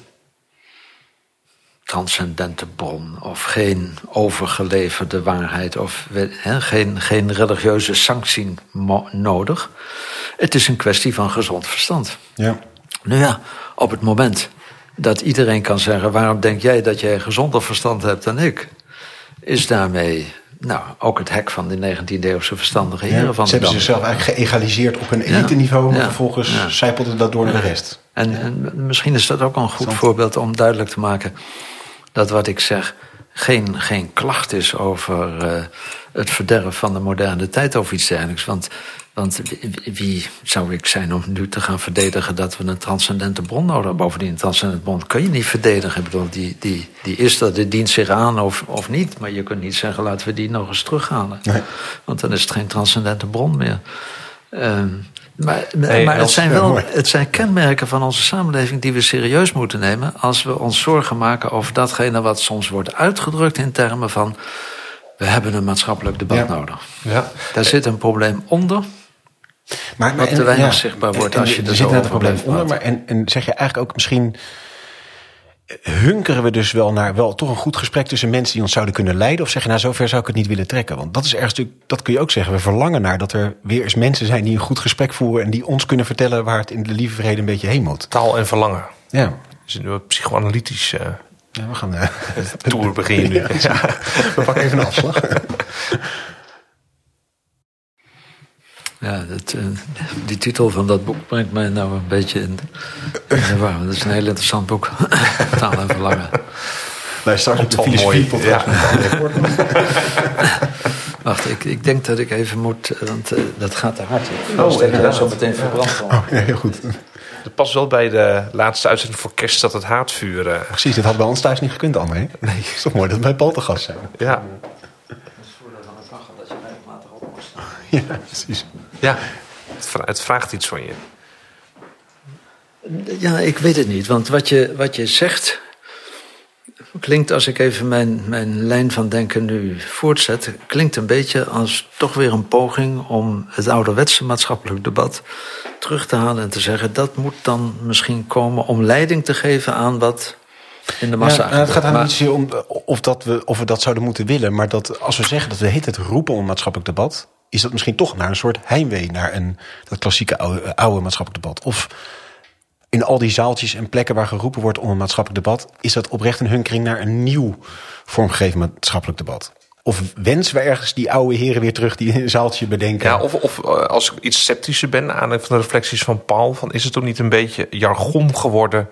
transcendente bron of geen overgeleverde waarheid of geen, geen religieuze sanctie nodig. Het is een kwestie van gezond verstand. Ja. Nou ja, op het moment dat iedereen kan zeggen: waarom denk jij dat jij gezonder verstand hebt dan ik? Is daarmee nou, ook het hek van de 19e eeuwse verstandige heren Ja, van ze de hebben Dam. zichzelf eigenlijk geëgaliseerd op een elite niveau, maar Ja. vervolgens zijpelde dat door naar de rest. En, en misschien is dat ook een goed voorbeeld om duidelijk te maken dat wat ik zeg geen, geen klacht is over eh, het verderf van de moderne tijd of iets dergelijks. Want, want wie, wie zou ik zijn om nu te gaan verdedigen dat we een transcendente bron nodig hebben? Bovendien, een transcendente bron kun je niet verdedigen. Ik bedoel, die, die, die is er, die dient zich aan of, of niet. Maar je kunt niet zeggen, laten we die nog eens terughalen. Nee. Want dan is het geen transcendente bron meer. Ehm, maar Nee, maar het, zijn wel, het zijn kenmerken van onze samenleving die we serieus moeten nemen als we ons zorgen maken over datgene wat soms wordt uitgedrukt in termen van we hebben een maatschappelijk debat Ja. nodig. Ja. Daar zit een probleem onder. Maar, Wat te weinig zichtbaar wordt als je er er zit net een probleem onder. Maar en, en zeg je eigenlijk ook misschien hunkeren we dus wel naar wel toch een goed gesprek tussen mensen die ons zouden kunnen leiden? Of zeg je nou, zover zou ik het niet willen trekken? Want dat is ergens natuurlijk, dat kun je ook zeggen. We verlangen naar dat er weer eens mensen zijn die een goed gesprek voeren en die ons kunnen vertellen waar het in de lieve vrede een beetje heen moet. Taal en verlangen. Ja, Dus een psychoanalytisch eh ja we gaan. eh, tour begin je nu. Ja. we pakken even een afslag. Ja, dat, eh, die titel van dat boek brengt mij nou een beetje in, in de war. Dat is een heel interessant boek. Taal en verlangen. Nou, straks op de Toch filosofie mooi, ja. Wacht, ik, ik denk dat ik even moet, eh, want eh, dat gaat te hard. Oh, Oh, ik daar inderdaad. zo meteen verbrand. Oh, ja, heel goed. Het past wel bij de laatste uitzending voor kerst dat het haatvuur... eh, Precies, dit had bij ons thuis niet gekund, André. Nee. Het is toch mooi dat we bij Paul te gast zijn. ja. Ja, precies. Ja. Het, vra- het vraagt iets van je. Ja, ik weet het niet. Want wat je, wat je zegt. klinkt als ik even mijn, mijn lijn van denken nu voortzet. klinkt een beetje als toch weer een poging om het ouderwetse maatschappelijk debat terug te halen en te zeggen. dat moet dan misschien komen om leiding te geven aan wat in de massa. Ja, nou, het gaat er niet zozeer om eh, of, dat we, of we dat zouden moeten willen. Maar dat als we zeggen dat we heet het roepen om maatschappelijk debat. Is dat misschien toch naar een soort heimwee naar een, dat klassieke oude, eh, oude maatschappelijk debat? Of in al die zaaltjes en plekken waar geroepen wordt om een maatschappelijk debat. Is dat oprecht een hunkering naar een nieuw vormgegeven maatschappelijk debat? Of wensen we ergens die oude heren weer terug die een zaaltje bedenken? Ja, of, of eh, als ik iets sceptischer ben aan de reflecties van Paul... Van, is het ook niet een beetje jargon geworden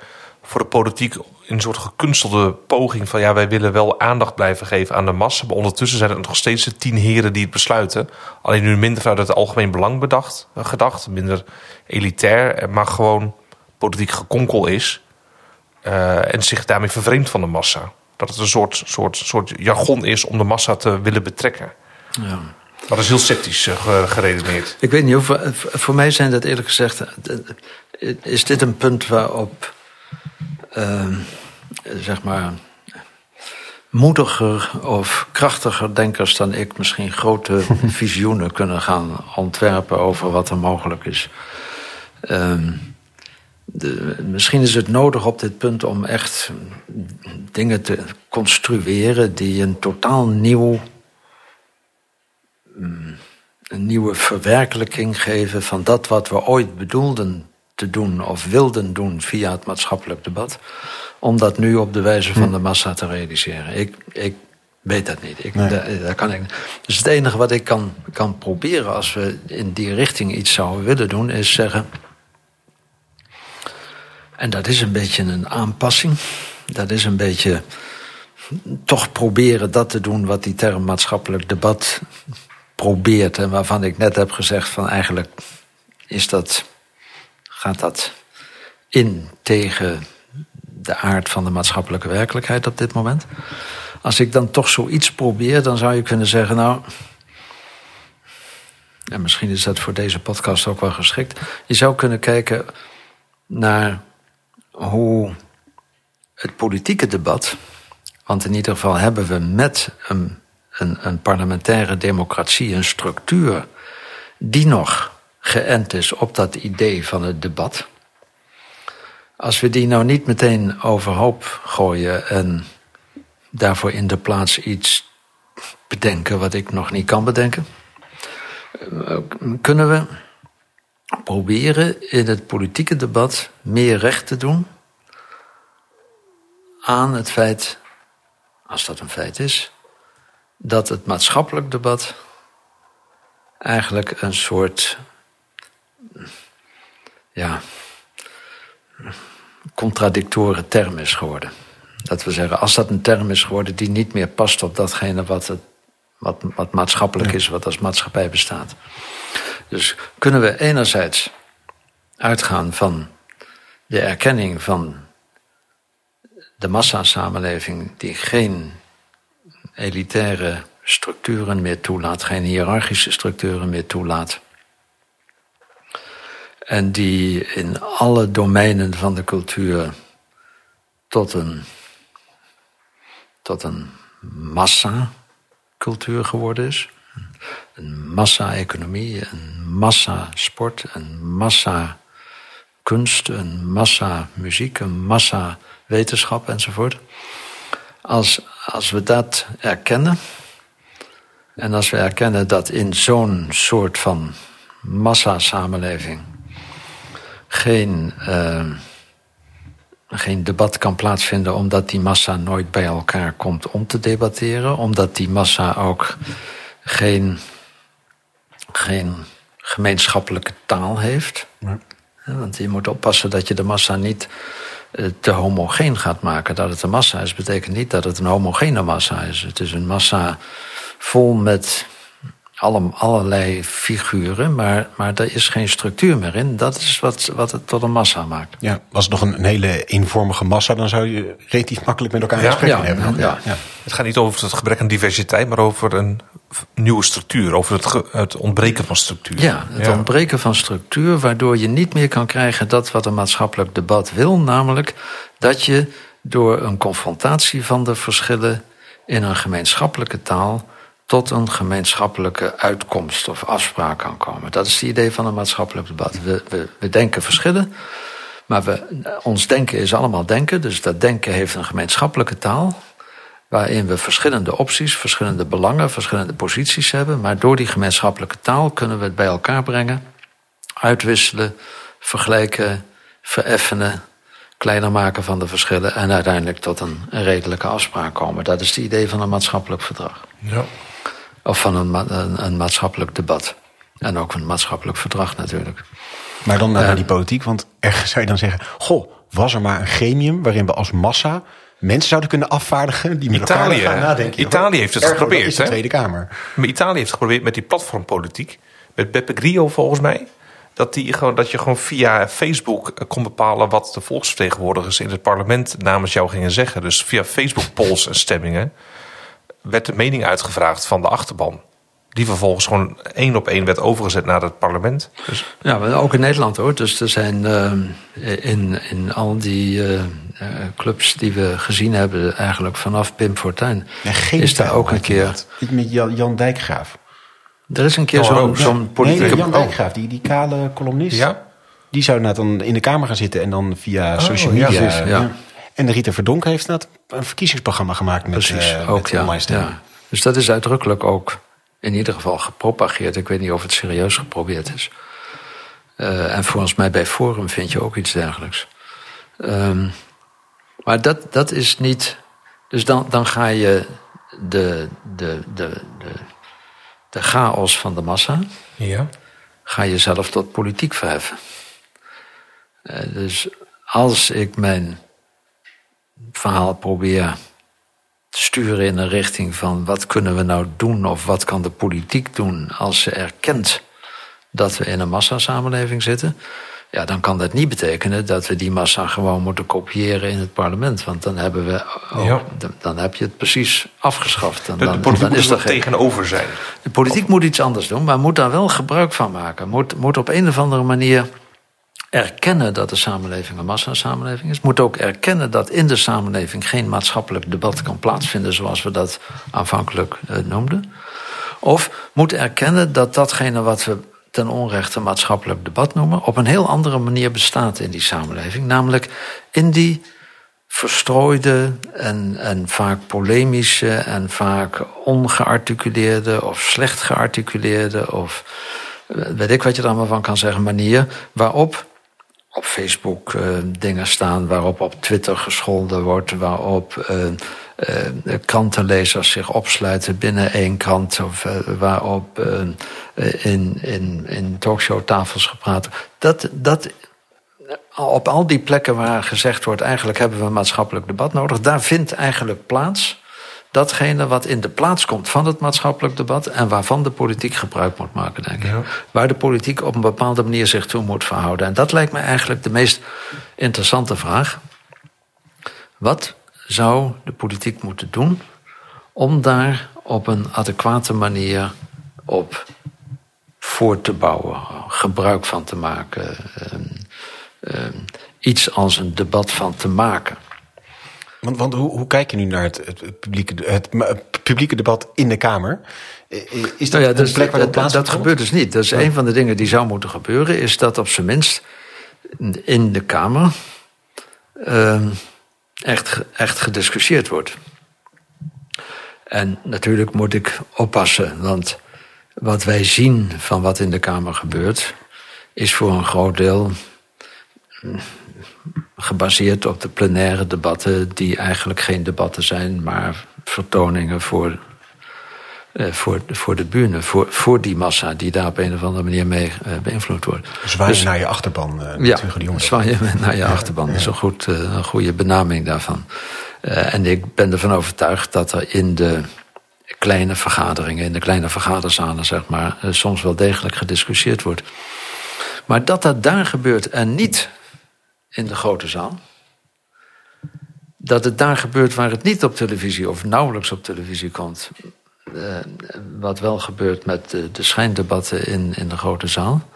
voor de politiek... in een soort gekunstelde poging van... ja, wij willen wel aandacht blijven geven aan de massa... maar ondertussen zijn er nog steeds de tien heren die het besluiten. Alleen nu minder vanuit het algemeen belang bedacht, gedacht. Minder elitair, eh, maar gewoon politiek gekonkel is... eh, en zich daarmee vervreemdt van de massa. Dat het een soort, soort, soort jargon is om de massa te willen betrekken. Ja. Maar dat is heel sceptisch eh, ge- geredeneerd. Ik weet niet, of, voor mij zijn dat eerlijk gezegd. Is dit een punt waarop. Eh, zeg maar. moediger of krachtiger denkers dan ik misschien grote visioenen kunnen gaan ontwerpen over wat er mogelijk is. Ehm, de, misschien is het nodig op dit punt om echt dingen te construeren die een totaal nieuw een nieuwe verwerkelijking geven van dat wat we ooit bedoelden te doen of wilden doen via het maatschappelijk debat, om dat nu op de wijze van de massa te realiseren. Ik, ik weet dat niet. Ik, Nee. kan ik, dus het enige wat ik kan, kan proberen als we in die richting iets zouden willen doen, is zeggen. En dat is een beetje een aanpassing. Dat is een beetje toch proberen dat te doen wat die term maatschappelijk debat probeert. En waarvan ik net heb gezegd van eigenlijk is dat, gaat dat in tegen de aard van de maatschappelijke werkelijkheid op dit moment. Als ik dan toch zoiets probeer, dan zou je kunnen zeggen, nou. En misschien is dat voor deze podcast ook wel geschikt. Je zou kunnen kijken naar hoe het politieke debat. Want in ieder geval hebben we met een, een, een parlementaire democratie een structuur die nog geënt is op dat idee van het debat. Als we die nou niet meteen overhoop gooien en daarvoor in de plaats iets bedenken wat ik nog niet kan bedenken, kunnen we proberen in het politieke debat meer recht te doen aan het feit, als dat een feit is, dat het maatschappelijk debat eigenlijk een soort ja, contradictoren term is geworden. Dat we zeggen, als dat een term is geworden die niet meer past op datgene wat, het, wat, wat maatschappelijk is, wat als maatschappij bestaat. Dus kunnen we enerzijds uitgaan van de erkenning van de massasamenleving die geen elitaire structuren meer toelaat, geen hiërarchische structuren meer toelaat. En die in alle domeinen van de cultuur tot een, tot een massa-cultuur geworden is. Een massa-economie, een massa-sport, een massa-kunst, een massa-muziek, een massa-wetenschap enzovoort. Als, als we dat erkennen, en als we erkennen dat in zo'n soort van massa-samenleving geen, uh, geen debat kan plaatsvinden omdat die massa nooit bij elkaar komt om te debatteren, omdat die massa ook geen, geen gemeenschappelijke taal heeft. Ja. Want je moet oppassen dat je de massa niet eh, te homogeen gaat maken. Dat het een massa is, betekent niet dat het een homogene massa is. Het is een massa vol met alle, allerlei figuren, maar, maar er is geen structuur meer in. Dat is wat, wat het tot een massa maakt. Ja, was het nog een, een hele eenvormige massa, dan zou je relatief makkelijk met elkaar ja, gesprek ja, hebben. Ja, ja. Het gaat niet over het gebrek aan diversiteit, maar over een nieuwe structuur, over het, het ontbreken van structuur. Ja, het ontbreken van structuur, waardoor je niet meer kan krijgen dat wat een maatschappelijk debat wil, namelijk dat je door een confrontatie van de verschillen in een gemeenschappelijke taal tot een gemeenschappelijke uitkomst of afspraak kan komen. Dat is het idee van een maatschappelijk debat. We, we, denken verschillen, maar we, ons denken is allemaal denken. Dus dat denken heeft een gemeenschappelijke taal. Waarin we verschillende opties, verschillende belangen, verschillende posities hebben. Maar door die gemeenschappelijke taal kunnen we het bij elkaar brengen, uitwisselen, vergelijken, vereffenen, kleiner maken van de verschillen en uiteindelijk tot een, redelijke afspraak komen. Dat is het idee van een maatschappelijk verdrag. Ja. Of van een, een, een, maatschappelijk debat. En ook een maatschappelijk verdrag natuurlijk. Maar dan naar die politiek, want ergens zou je dan zeggen: Goh, was er maar een gremium waarin we als massa mensen zouden kunnen afvaardigen die met Italië, elkaar gaan nadenken. Italië heeft het geprobeerd. Is de Tweede Kamer. Maar Italië heeft het geprobeerd met die platformpolitiek. Met Beppe Grillo volgens mij. Dat, die gewoon, dat je gewoon via Facebook kon bepalen wat de volksvertegenwoordigers in het parlement namens jou gingen zeggen. Dus via Facebook polls en stemmingen werd de mening uitgevraagd van de achterban. Die vervolgens gewoon één op één werd overgezet naar het parlement. Dus... Ja, maar ook in Nederland hoor. Dus er zijn uh, in, in al die uh, clubs die we gezien hebben, eigenlijk vanaf Pim Fortuyn, ja, is daar ook een keer. Met Jan Dijkgraaf. Er is een keer zo'n oh, zo politieke... Nee, Jan Dijkgraaf, die, die kale columnist. Ja? Die zou nou dan in de Kamer gaan zitten en dan via oh, social media... Ja, ja. En de Rita Verdonk heeft dat een verkiezingsprogramma gemaakt met, uh, ook, met ja, online Ja. Dus dat is uitdrukkelijk ook in ieder geval gepropageerd. Ik weet niet of het serieus geprobeerd is. Uh, en volgens mij bij Forum vind je ook iets dergelijks. Um, maar dat, dat is niet. Dus dan, dan ga je de, de, de, de, de chaos van de massa. Ja. ga je zelf tot politiek verheffen. Uh, dus als ik mijn verhaal probeer te sturen in een richting van wat kunnen we nou doen of wat kan de politiek doen als ze erkent dat we in een massasamenleving zitten, Ja, dan kan dat niet betekenen dat we die massa gewoon moeten kopiëren in het parlement. Want dan, hebben we ook- Ja. dan, dan heb je het precies afgeschaft. En De, dan, de politiek dan moet is er geen, tegenover zijn. de politiek moet iets anders doen, maar moet daar wel gebruik van maken. Moet, moet op een of andere manier erkennen dat de samenleving een massasamenleving is. Moet ook erkennen dat in de samenleving geen maatschappelijk debat kan plaatsvinden zoals we dat aanvankelijk eh, noemden. Of moet erkennen dat datgene wat we ten onrechte maatschappelijk debat noemen, op een heel andere manier bestaat in die samenleving. Namelijk in die verstrooide en, en vaak polemische en vaak ongearticuleerde of slecht gearticuleerde of eh, weet ik wat je er allemaal van kan zeggen, manier waarop op Facebook eh, dingen staan, waarop op Twitter gescholden wordt, waarop eh, eh, krantenlezers zich opsluiten binnen één krant, of waarop in, in, in talkshowtafels gepraat. Dat, dat, op al die plekken waar gezegd wordt, eigenlijk hebben we een maatschappelijk debat nodig, daar vindt eigenlijk plaats datgene wat in de plaats komt van het maatschappelijk debat en waarvan de politiek gebruik moet maken, denk ik. Ja. Waar de politiek op een bepaalde manier zich toe moet verhouden. En dat lijkt me eigenlijk de meest interessante vraag. Wat zou de politiek moeten doen om daar op een adequate manier op voor te bouwen, gebruik van te maken, ehm, ehm, iets als een debat van te maken? Want, want hoe, hoe kijk je nu naar het, het, publieke, het, het publieke debat in de Kamer? Is dat Nou ja, een dus plek waar dat, dat, dat, dat gebeurt dus niet. Dus een van de dingen die zou moeten gebeuren, is dat op zijn minst in de Kamer ehm, echt, echt gediscussieerd wordt. En natuurlijk moet ik oppassen, want wat wij zien van wat in de Kamer gebeurt, is voor een groot deel mm, gebaseerd op de plenaire debatten, die eigenlijk geen debatten zijn, maar vertoningen voor eh, voor, voor de bühne, voor, voor die massa die daar op een of andere manier mee eh, beïnvloed wordt. Zwaaien Dus- naar je achterban. eh, ja, Hugo de Jonge. zwaaien naar je achterban. Dat is een, goed, eh, een goede benaming daarvan. Eh, en ik ben ervan overtuigd dat er in de kleine vergaderingen, in de kleine vergaderzalen, zeg maar, soms wel degelijk gediscussieerd wordt. Maar dat dat daar gebeurt en niet in de grote zaal. Dat het daar gebeurt waar het niet op televisie of nauwelijks op televisie komt. Eh, wat wel gebeurt met de, de schijndebatten in, in de grote zaal.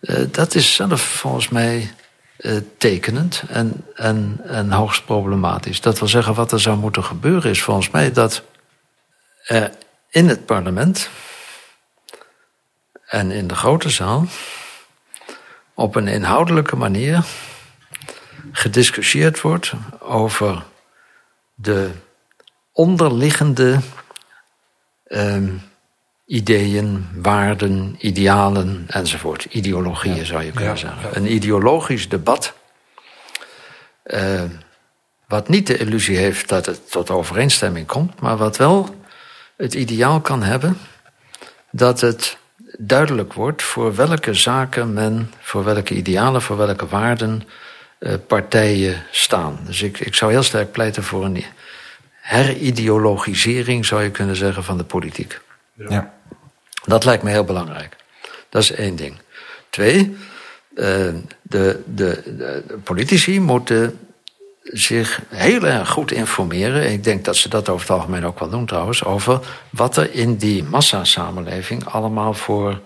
Eh, dat is zelf volgens mij eh, tekenend en, en, en hoogst problematisch. Dat wil zeggen, wat er zou moeten gebeuren is volgens mij dat in het parlement en in de grote zaal op een inhoudelijke manier gediscussieerd wordt over de onderliggende ehm, ideeën, waarden, idealen enzovoort. Ideologieën zou je kunnen Ja, zeggen. ja. Een ideologisch debat. eh, wat niet de illusie heeft dat het tot overeenstemming komt, maar wat wel het ideaal kan hebben dat het duidelijk wordt voor welke zaken men, voor welke idealen, voor welke waarden eh, partijen staan. Dus ik, ik zou heel sterk pleiten voor een herideologisering, zou je kunnen zeggen, van de politiek. Ja. Dat lijkt me heel belangrijk. Dat is één ding. Twee, eh, de, de, de politici moeten zich heel erg goed informeren. Ik denk dat ze dat over het algemeen ook wel doen trouwens. Over wat er in die massasamenleving allemaal voor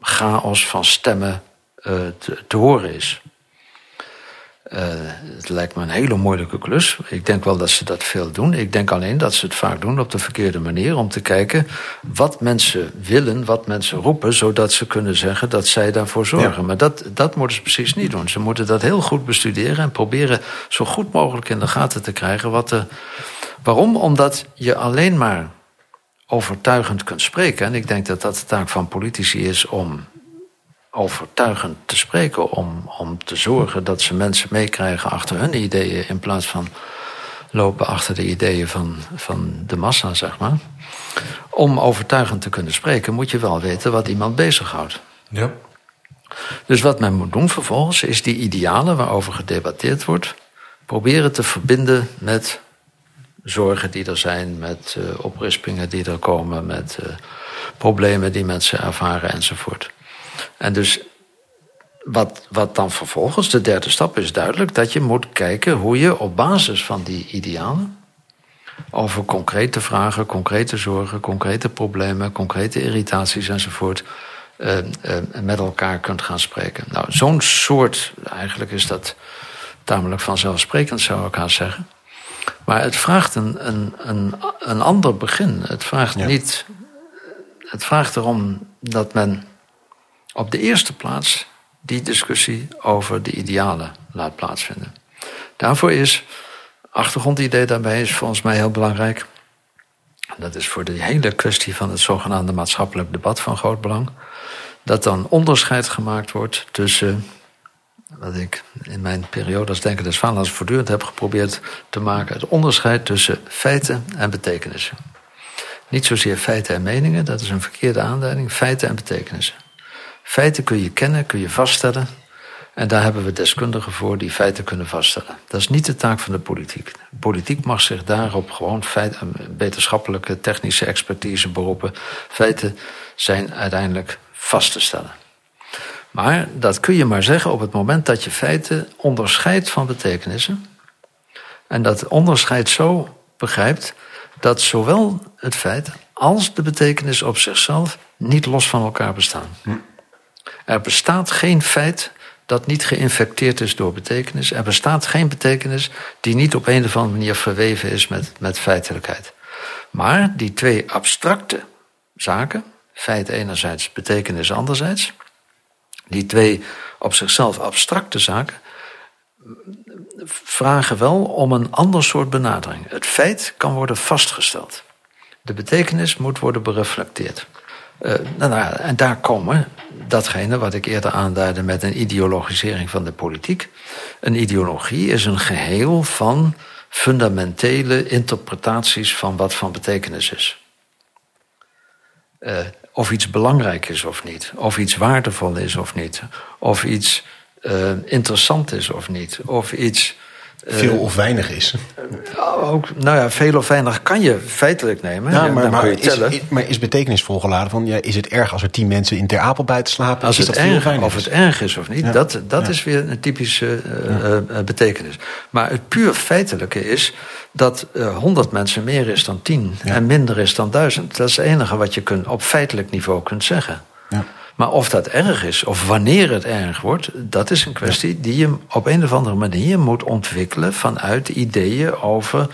chaos van stemmen eh, te, te horen is. Eh, het lijkt me een hele moeilijke klus. Ik denk wel dat ze dat veel doen. Ik denk alleen dat ze het vaak doen op de verkeerde manier. Om te kijken wat mensen willen, wat mensen roepen. Zodat ze kunnen zeggen dat zij daarvoor zorgen. Ja. Maar dat, dat moeten ze precies niet doen. Ze moeten dat heel goed bestuderen. En proberen zo goed mogelijk in de gaten te krijgen. Wat er, waarom? Omdat je alleen maar overtuigend kunt spreken. En ik denk dat dat de taak van politici is om overtuigend te spreken. Om, om te zorgen dat ze mensen meekrijgen achter hun ideeën. In plaats van lopen achter de ideeën van, van de massa, zeg maar. Om overtuigend te kunnen spreken moet je wel weten wat iemand bezighoudt. Ja. Dus wat men moet doen vervolgens is die idealen waarover gedebatteerd wordt, proberen te verbinden met zorgen die er zijn, met eh, oprispingen die er komen, met eh, problemen die mensen ervaren enzovoort. En dus wat, wat dan vervolgens, de derde stap is duidelijk, dat je moet kijken hoe je op basis van die idealen over concrete vragen, concrete zorgen, concrete problemen, concrete irritaties enzovoort uh, uh, met elkaar kunt gaan spreken. Nou, zo'n soort, eigenlijk is dat tamelijk vanzelfsprekend, zou ik haast zeggen. Maar het vraagt een, een, een, een ander begin. Het vraagt ja. niet. Het vraagt erom dat men op de eerste plaats die discussie over de idealen laat plaatsvinden. Daarvoor is, achtergrondidee daarbij is volgens mij heel belangrijk. Dat is voor de hele kwestie van het zogenaamde maatschappelijk debat van groot belang. Dat dan onderscheid gemaakt wordt tussen wat ik in mijn periode als denker des Vaderlands voortdurend heb geprobeerd te maken. Het onderscheid tussen feiten en betekenissen. Niet zozeer feiten en meningen, dat is een verkeerde aanduiding. Feiten en betekenissen. Feiten kun je kennen, kun je vaststellen. En daar hebben we deskundigen voor die feiten kunnen vaststellen. Dat is niet de taak van de politiek. Politiek mag zich daarop gewoon feit, wetenschappelijke, technische expertise beroepen. Feiten zijn uiteindelijk vast te stellen. Maar dat kun je maar zeggen op het moment dat je feiten onderscheidt van betekenissen. En dat onderscheid zo begrijpt dat zowel het feit als de betekenis op zichzelf niet los van elkaar bestaan. Hm. Er bestaat geen feit dat niet geïnfecteerd is door betekenis. Er bestaat geen betekenis die niet op een of andere manier verweven is met, met feitelijkheid. Maar die twee abstracte zaken, feit enerzijds, betekenis anderzijds, die twee op zichzelf abstracte zaken vragen wel om een ander soort benadering. Het feit kan worden vastgesteld. De betekenis moet worden bereflecteerd. Uh, nou, en daar komen datgene wat ik eerder aanduidde met een ideologisering van de politiek. Een ideologie is een geheel van fundamentele interpretaties van wat van betekenis is. Uh, of iets belangrijk is of niet, of iets waardevol is of niet, of iets uh, interessant is of niet, of iets veel of weinig is. Ook, nou ja, veel of weinig kan je feitelijk nemen. Ja, maar, maar, is, maar is betekenisvol geladen van... Ja, is het erg als er tien mensen in Ter Apel buiten slapen? Als is het dat erg, veel of het erg is of niet, dat, dat is weer een typische uh, uh, betekenis. Maar het puur feitelijke is dat honderd mensen meer is dan tien... en minder is dan duizend. Dat is het enige wat je kunt, op feitelijk niveau kunt zeggen. Ja. Maar of dat erg is, of wanneer het erg wordt, dat is een kwestie die je op een of andere manier moet ontwikkelen vanuit ideeën over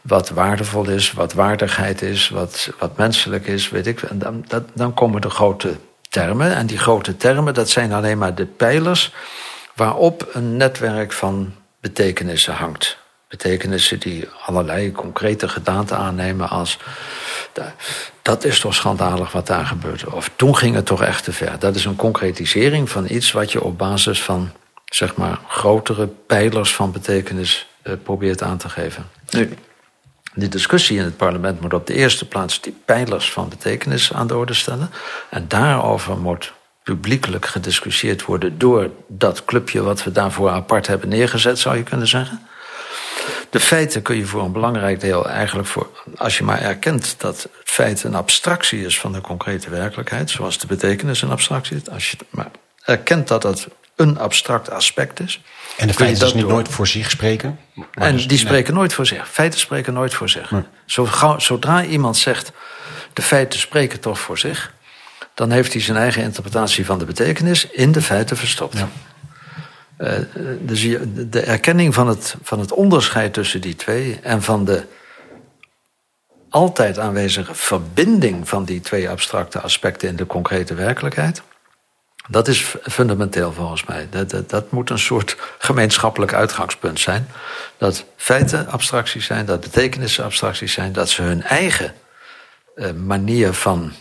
wat waardevol is, wat waardigheid is, wat, wat menselijk is, weet ik. En dan, dat, dan komen de grote termen. En die grote termen, dat zijn alleen maar de pijlers waarop een netwerk van betekenissen hangt. Betekenissen die allerlei concrete gedaanten aannemen als dat is toch schandalig wat daar gebeurde. Of toen ging het toch echt te ver. Dat is een concretisering van iets wat je op basis van zeg maar grotere pijlers van betekenis uh, probeert aan te geven. Nu, de discussie in het parlement moet op de eerste plaats die pijlers van betekenis aan de orde stellen. En daarover moet publiekelijk gediscussieerd worden door dat clubje wat we daarvoor apart hebben neergezet, zou je kunnen zeggen. De feiten kun je voor een belangrijk deel eigenlijk voor, als je maar erkent dat het feit een abstractie is van de concrete werkelijkheid, zoals de betekenis een abstractie is, als je maar erkent dat dat een abstract aspect is. En de feiten dus niet nooit voor zich spreken? En dus, die spreken nooit voor zich. Feiten spreken nooit voor zich. Nee. Zodra iemand zegt, de feiten spreken toch voor zich, dan heeft hij zijn eigen interpretatie van de betekenis in de feiten verstopt. Ja. Uh, dus de erkenning van het, van het onderscheid tussen die twee en van de altijd aanwezige verbinding van die twee abstracte aspecten in de concrete werkelijkheid. Dat is fundamenteel volgens mij. Dat, dat, dat, moet een soort gemeenschappelijk uitgangspunt zijn. Dat feiten abstracties zijn, dat betekenissen abstracties zijn, dat ze hun eigen uh, manier van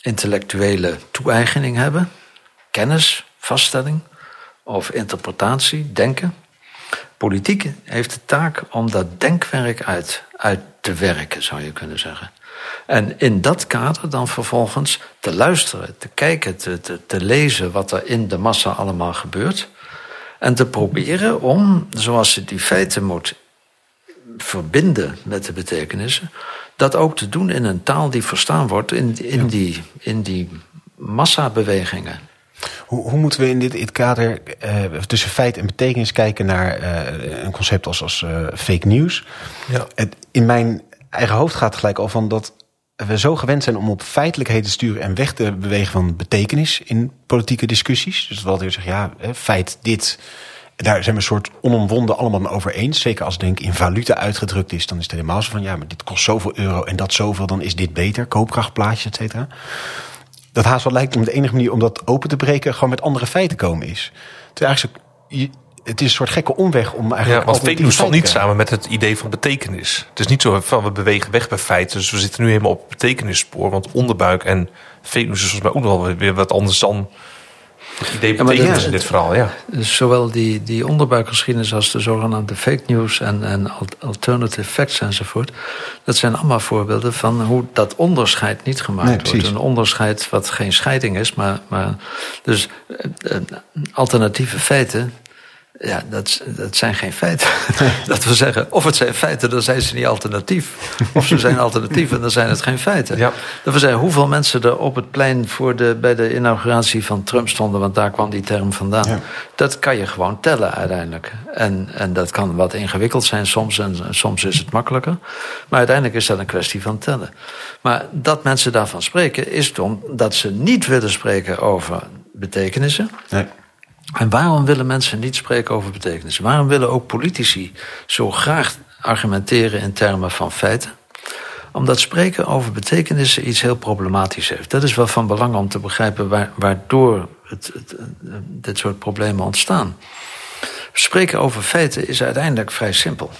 intellectuele toe-eigening hebben, kennis, vaststelling of interpretatie, denken. Politiek heeft de taak om dat denkwerk uit, uit te werken, zou je kunnen zeggen. En in dat kader dan vervolgens te luisteren, te kijken, te, te, te lezen wat er in de massa allemaal gebeurt. En te proberen om, zoals je die feiten moet verbinden met de betekenissen, dat ook te doen in een taal die verstaan wordt in, in, die, in die massabewegingen. Hoe, hoe moeten we in dit, dit kader eh, tussen feit en betekenis kijken naar eh, een concept als, als eh, fake news? Ja. Het, in mijn eigen hoofd gaat het gelijk al van dat we zo gewend zijn om op feitelijkheden te sturen en weg te bewegen van betekenis in politieke discussies. Dus wat weer zeggen, ja, feit dit. Daar zijn we een soort onomwonden allemaal over eens. Zeker als het denk ik in valuta uitgedrukt is, dan is het helemaal zo van ja, maar dit kost zoveel euro en dat zoveel, dan is dit beter. Koopkrachtplaatjes, et cetera. Dat haast wel lijkt om de enige manier om dat open te breken, gewoon met andere feiten komen is. Terwijl eigenlijk, zo- je- het is een soort gekke omweg om eigenlijk. Ja, want fake news valt niet samen met het idee van betekenis. Het is niet zo van we bewegen weg bij feiten. Dus we zitten nu helemaal op het betekenisspoor. Want onderbuik en fake news is volgens mij ook nog wel weer wat anders dan het idee maar betekenis ja, in dit verhaal. Ja. Dus zowel die, die onderbuikgeschiedenis als de zogenaamde fake news en, en al- alternative facts enzovoort. Dat zijn allemaal voorbeelden van hoe dat onderscheid niet gemaakt Nee, wordt. Een onderscheid wat geen scheiding is, maar. maar dus eh, eh, alternatieve feiten. Ja, dat, dat zijn geen feiten. dat wil zeggen, of het zijn feiten, dan zijn ze niet alternatief. Of ze zijn alternatief en dan zijn het geen feiten. Ja. Dat wil zeggen, hoeveel mensen er op het plein voor de, bij de inauguratie van Trump stonden, want daar kwam die term vandaan. Ja. Dat kan je gewoon tellen uiteindelijk. En, en dat kan wat ingewikkeld zijn soms en soms is het makkelijker. Maar uiteindelijk is dat een kwestie van tellen. Maar dat mensen daarvan spreken is omdat ze niet willen spreken over betekenissen. Nee. En waarom willen mensen niet spreken over betekenis? Waarom willen ook politici zo graag argumenteren in termen van feiten? Omdat spreken over betekenissen iets heel problematisch heeft. Dat is wel van belang om te begrijpen waar, waardoor het, eh, dit soort problemen ontstaan. Spreken over feiten is uiteindelijk vrij simpel.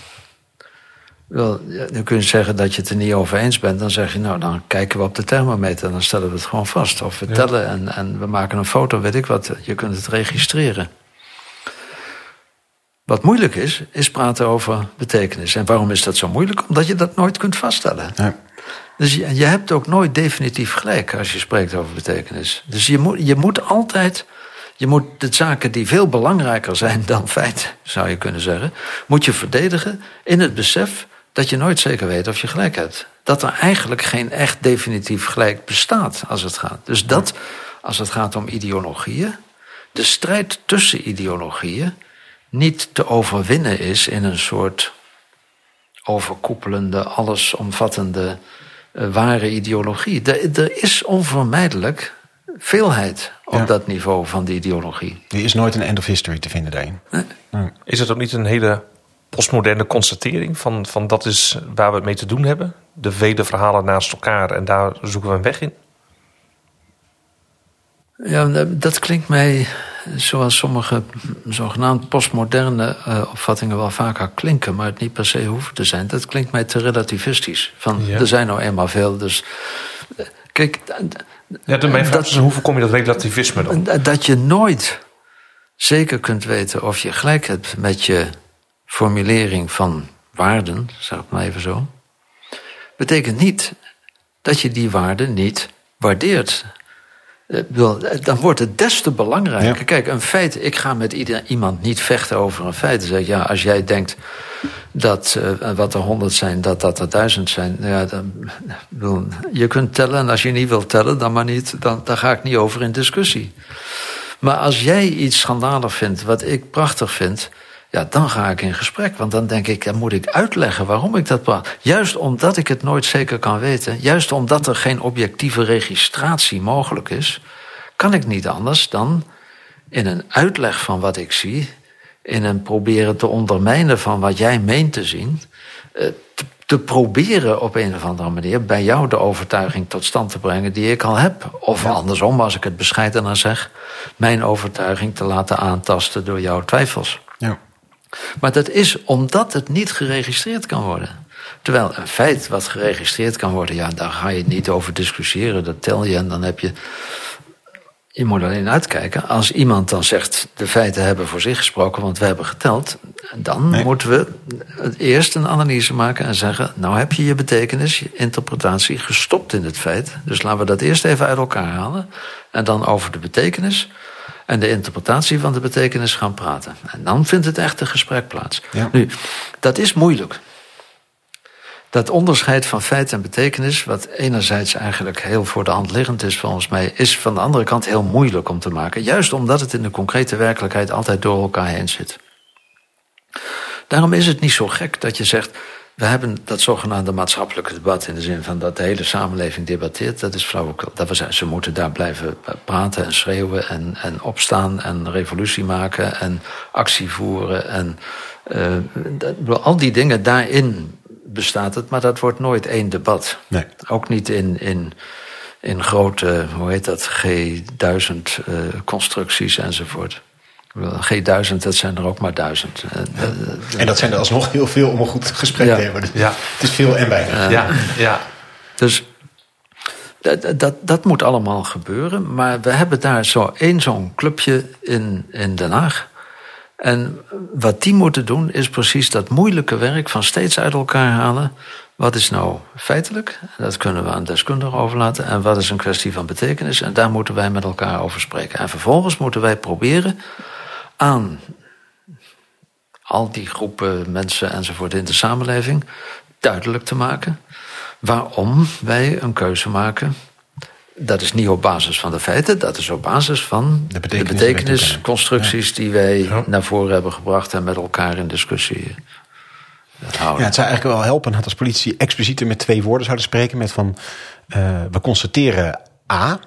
Wel, je zeggen dat je het er niet over eens bent. Dan zeg je, nou, dan kijken we op de thermometer. Dan stellen we het gewoon vast. Of we tellen en, en we maken een foto, weet ik wat. Je kunt het registreren. Wat moeilijk is, is praten over betekenis. En waarom is dat zo moeilijk? Omdat je dat nooit kunt vaststellen. Dus je, je hebt ook nooit definitief gelijk als je spreekt over betekenis. Dus je moet, je moet altijd, je moet de zaken die veel belangrijker zijn dan feit, zou je kunnen zeggen, moet je verdedigen in het besef dat je nooit zeker weet of je gelijk hebt. Dat er eigenlijk geen echt definitief gelijk bestaat als het gaat. Dus dat, als het gaat om ideologieën, de strijd tussen ideologieën niet te overwinnen is in een soort overkoepelende, allesomvattende, eh, ware ideologie. Er, er is onvermijdelijk veelheid op Ja. dat niveau van de ideologie. Er is nooit een end of history te vinden daarin. Is het ook niet een hele postmoderne constatering van, van dat is waar we het mee te doen hebben? De vele verhalen naast elkaar en daar zoeken we een weg in? Ja, dat klinkt mij zoals sommige zogenaamd postmoderne eh, opvattingen wel vaker klinken, maar het niet per se hoeven te zijn. Dat klinkt mij te relativistisch. Van, Ja. Er zijn nou eenmaal veel, dus... eh, Kijk, Ja, de, mijn vraag Dat- is, hoe voorkom je dat relativisme dan? Dat je nooit zeker kunt weten of je gelijk hebt met je formulering van waarden, zeg het maar even zo, betekent niet dat je die waarden niet waardeert. Eh, eh, Dan wordt het des te belangrijker. Ja. Kijk, een feit, ik ga met ieder, iemand niet vechten over een feit. Dan zeg ik, ja, als jij denkt dat eh, wat er honderd zijn, dat dat er duizend zijn. nou Ja, dan, bedoel, je kunt tellen en als je niet wilt tellen, dan maar niet. Dan, daar ga ik niet over in discussie. Maar als jij iets schandalig vindt wat ik prachtig vind, ja, dan ga ik in gesprek. Want dan denk ik, dan moet ik uitleggen waarom ik dat praat. Juist omdat ik het nooit zeker kan weten, juist omdat er geen objectieve registratie mogelijk is, kan ik niet anders dan in een uitleg van wat ik zie, in een proberen te ondermijnen van wat jij meent te zien, eh, te, te proberen op een of andere manier bij jou de overtuiging tot stand te brengen die ik al heb. Of andersom, als ik het bescheidener zeg, mijn overtuiging te laten aantasten door jouw twijfels. Ja. Maar dat is omdat het niet geregistreerd kan worden. Terwijl een feit wat geregistreerd kan worden, ja, daar ga je niet over discussiëren. Dat tel je en dan heb je. Je moet alleen uitkijken. Als iemand dan zegt, de feiten hebben voor zich gesproken, want we hebben geteld. Dan Nee. moeten we eerst een analyse maken en zeggen, nou heb je je betekenis, je interpretatie gestopt in het feit. Dus laten we dat eerst even uit elkaar halen. En dan over de betekenis en de interpretatie van de betekenis gaan praten. En dan vindt het echte gesprek plaats. Ja. Nu, dat is moeilijk. dat onderscheid van feit en betekenis, wat enerzijds eigenlijk heel voor de hand liggend is volgens mij, is van de andere kant heel moeilijk om te maken. Juist omdat het in de concrete werkelijkheid altijd door elkaar heen zit. Daarom is het niet zo gek dat je zegt, we hebben dat zogenaamde maatschappelijke debat in de zin van dat de hele samenleving debatteert. Dat is flauwekul. Dat we ze moeten daar blijven praten en schreeuwen en, en opstaan en revolutie maken en actie voeren. En uh, al die dingen, daarin bestaat het, maar dat wordt nooit één debat. Nee. Ook niet in, in, in grote, hoe heet dat, G1000 uh, constructies enzovoort. G1000, dat zijn er ook maar duizend. En dat zijn er alsnog heel veel om een goed gesprek te hebben. Ja. Het is veel en weinig. ja, ja. Dus dat, dat, dat moet allemaal gebeuren. Maar we hebben daar zo één zo'n clubje in, in Den Haag. En wat die moeten doen is precies dat moeilijke werk van steeds uit elkaar halen. Wat is nou feitelijk? Dat kunnen we aan deskundigen overlaten. En wat is een kwestie van betekenis? En daar moeten wij met elkaar over spreken. En vervolgens moeten wij proberen aan al die groepen mensen enzovoort in de samenleving duidelijk te maken waarom wij een keuze maken. Dat is niet op basis van de feiten, dat is op basis van de, betekenis, de betekenisconstructies die wij ja. naar voren hebben gebracht en met elkaar in discussie houden. Ja, het zou eigenlijk wel helpen had als politie explicieter met twee woorden zouden spreken: met van uh, we constateren A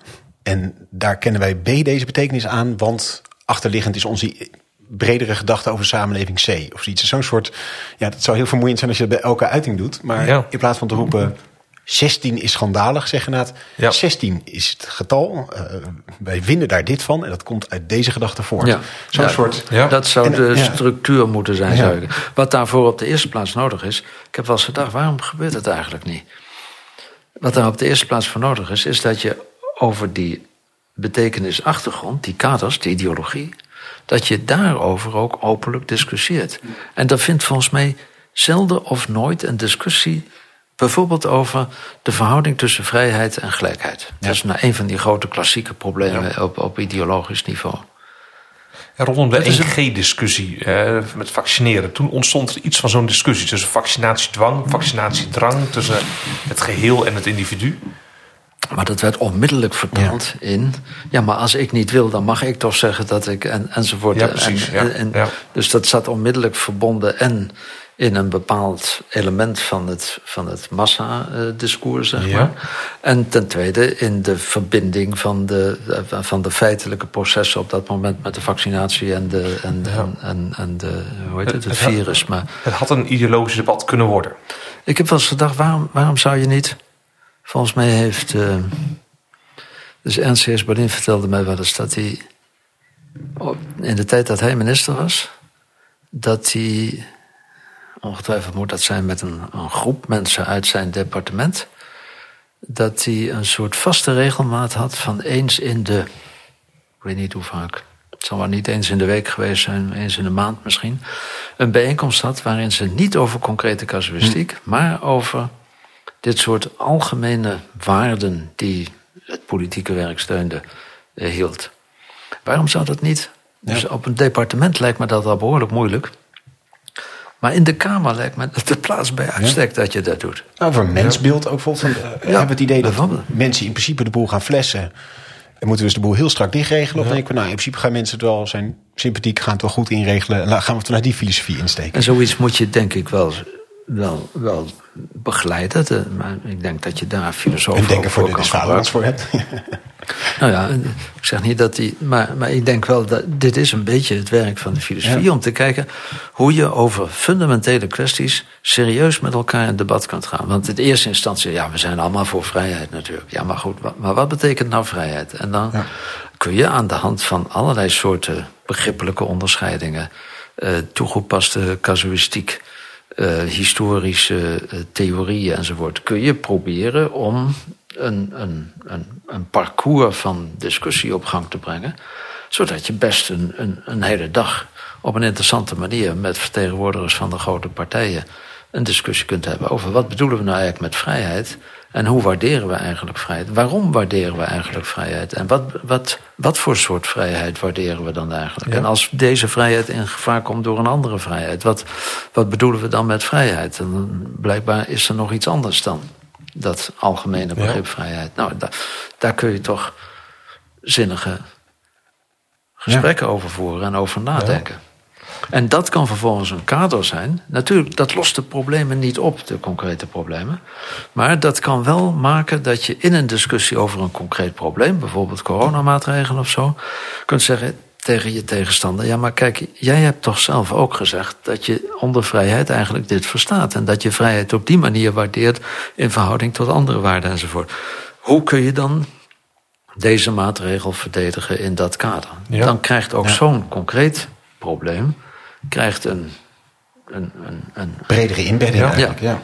en daar kennen wij B deze betekenis aan, want achterliggend is onze bredere gedachte over samenleving C of zoiets. Zo'n soort, ja, dat zou heel vermoeiend zijn als je dat bij elke uiting doet. Maar ja. in plaats van te roepen 16 is schandalig, zeg inderdaad. Ja. 16 is het getal. Uh, wij vinden daar dit van en dat komt uit deze gedachte voort. Ja. Zo'n ja, soort. Dat zou en, de structuur moeten zijn. Zou Wat daarvoor op de eerste plaats nodig is. Ik heb wel eens gedacht, waarom gebeurt het eigenlijk niet? Wat daar op de eerste plaats voor nodig is, is dat je over die betekenisachtergrond, die kaders, die ideologie, dat je daarover ook openlijk discussieert. En dat vindt volgens mij zelden of nooit een discussie, bijvoorbeeld over de verhouding tussen vrijheid en gelijkheid. Ja. Dat is nou een van die grote klassieke problemen ja. op, op ideologisch niveau. En rondom de 1G-discussie eh, met vaccineren. Toen ontstond er iets van zo'n discussie tussen vaccinatiedwang, vaccinatiedrang, tussen het geheel en het individu. Maar dat werd onmiddellijk vertaald ja. in. Ja, maar als ik niet wil, dan mag ik toch zeggen dat ik. En, enzovoort. Ja, precies. En, en, ja. Dus dat zat onmiddellijk verbonden en in een bepaald element van het, van het massa-discours, zeg maar. En ten tweede in de verbinding van de, van de feitelijke processen op dat moment met de vaccinatie en, de, en, en, en, en de, hoe heet het, het, het virus. Maar, het had een ideologisch debat kunnen worden. Ik heb wel eens gedacht, waarom, waarom zou je niet Volgens mij heeft. Uh, dus Ernst Heers Berlin vertelde mij wel eens dat hij. in de tijd dat hij minister was. dat hij. ongetwijfeld moet dat zijn met een, een groep mensen uit zijn departement. dat hij een soort vaste regelmaat had van eens in de. ik weet niet hoe vaak. Het zal maar niet eens in de week geweest zijn, eens in de maand misschien. Een bijeenkomst had waarin ze niet over concrete casuïstiek, hm. maar over dit soort algemene waarden die het politieke werk steunde, eh, hield. Waarom zou dat niet? Dus op een departement lijkt me dat al behoorlijk moeilijk. Maar in de Kamer lijkt me de plaats bij uitstek ja. dat je dat doet. Nou, voor mensbeeld ook bijvoorbeeld. Uh, ja, hebben het idee dat mensen in principe de boel gaan flessen. En moeten we dus de boel heel strak dichtregelen? Of denken we, nou, in principe gaan mensen het wel zijn sympathiek, gaan het wel goed inregelen. En gaan we vanuit die filosofie insteken. En zoiets moet je denk ik wel, wel, wel begeleiden. Maar ik denk dat je daar filosofen en denken voor, voor de kan voor hebt. nou ja, ik zeg niet dat die. Maar, maar ik denk wel dat dit is een beetje het werk van de filosofie. Ja. Om te kijken hoe je over fundamentele kwesties serieus met elkaar in debat kan gaan. Want in eerste instantie, ja, we zijn allemaal voor vrijheid natuurlijk. Ja, maar goed, maar wat betekent nou vrijheid? En dan ja. kun je aan de hand van allerlei soorten begrippelijke onderscheidingen, uh, toegepaste casuïstiek uh, historische uh, theorieën enzovoort, kun je proberen om een, een, een, een, parcours van discussie op gang te brengen, zodat je best een, een, een hele dag op een interessante manier met vertegenwoordigers van de grote partijen een discussie kunt hebben over wat bedoelen we nou eigenlijk met vrijheid En hoe waarderen we eigenlijk vrijheid? Waarom waarderen we eigenlijk vrijheid? En wat, wat, wat voor soort vrijheid waarderen we dan eigenlijk? En als deze vrijheid in gevaar komt door een andere vrijheid, wat, wat bedoelen we dan met vrijheid? En blijkbaar is er nog iets anders dan dat algemene begrip vrijheid. Nou, da, daar kun je toch zinnige gesprekken over voeren en over nadenken. En dat kan vervolgens een kader zijn. Natuurlijk, dat lost de problemen niet op, de concrete problemen. Maar dat kan wel maken dat je in een discussie over een concreet probleem, bijvoorbeeld coronamaatregelen of zo, kunt zeggen tegen je tegenstander: Ja, maar kijk, jij hebt toch zelf ook gezegd dat je onder vrijheid eigenlijk dit verstaat. En dat je vrijheid op die manier waardeert in verhouding tot andere waarden enzovoort. Hoe kun je dan deze maatregel verdedigen in dat kader? Dan krijgt ook zo'n concreet probleem krijgt een, een, een, een bredere inbedding eigenlijk. Ja.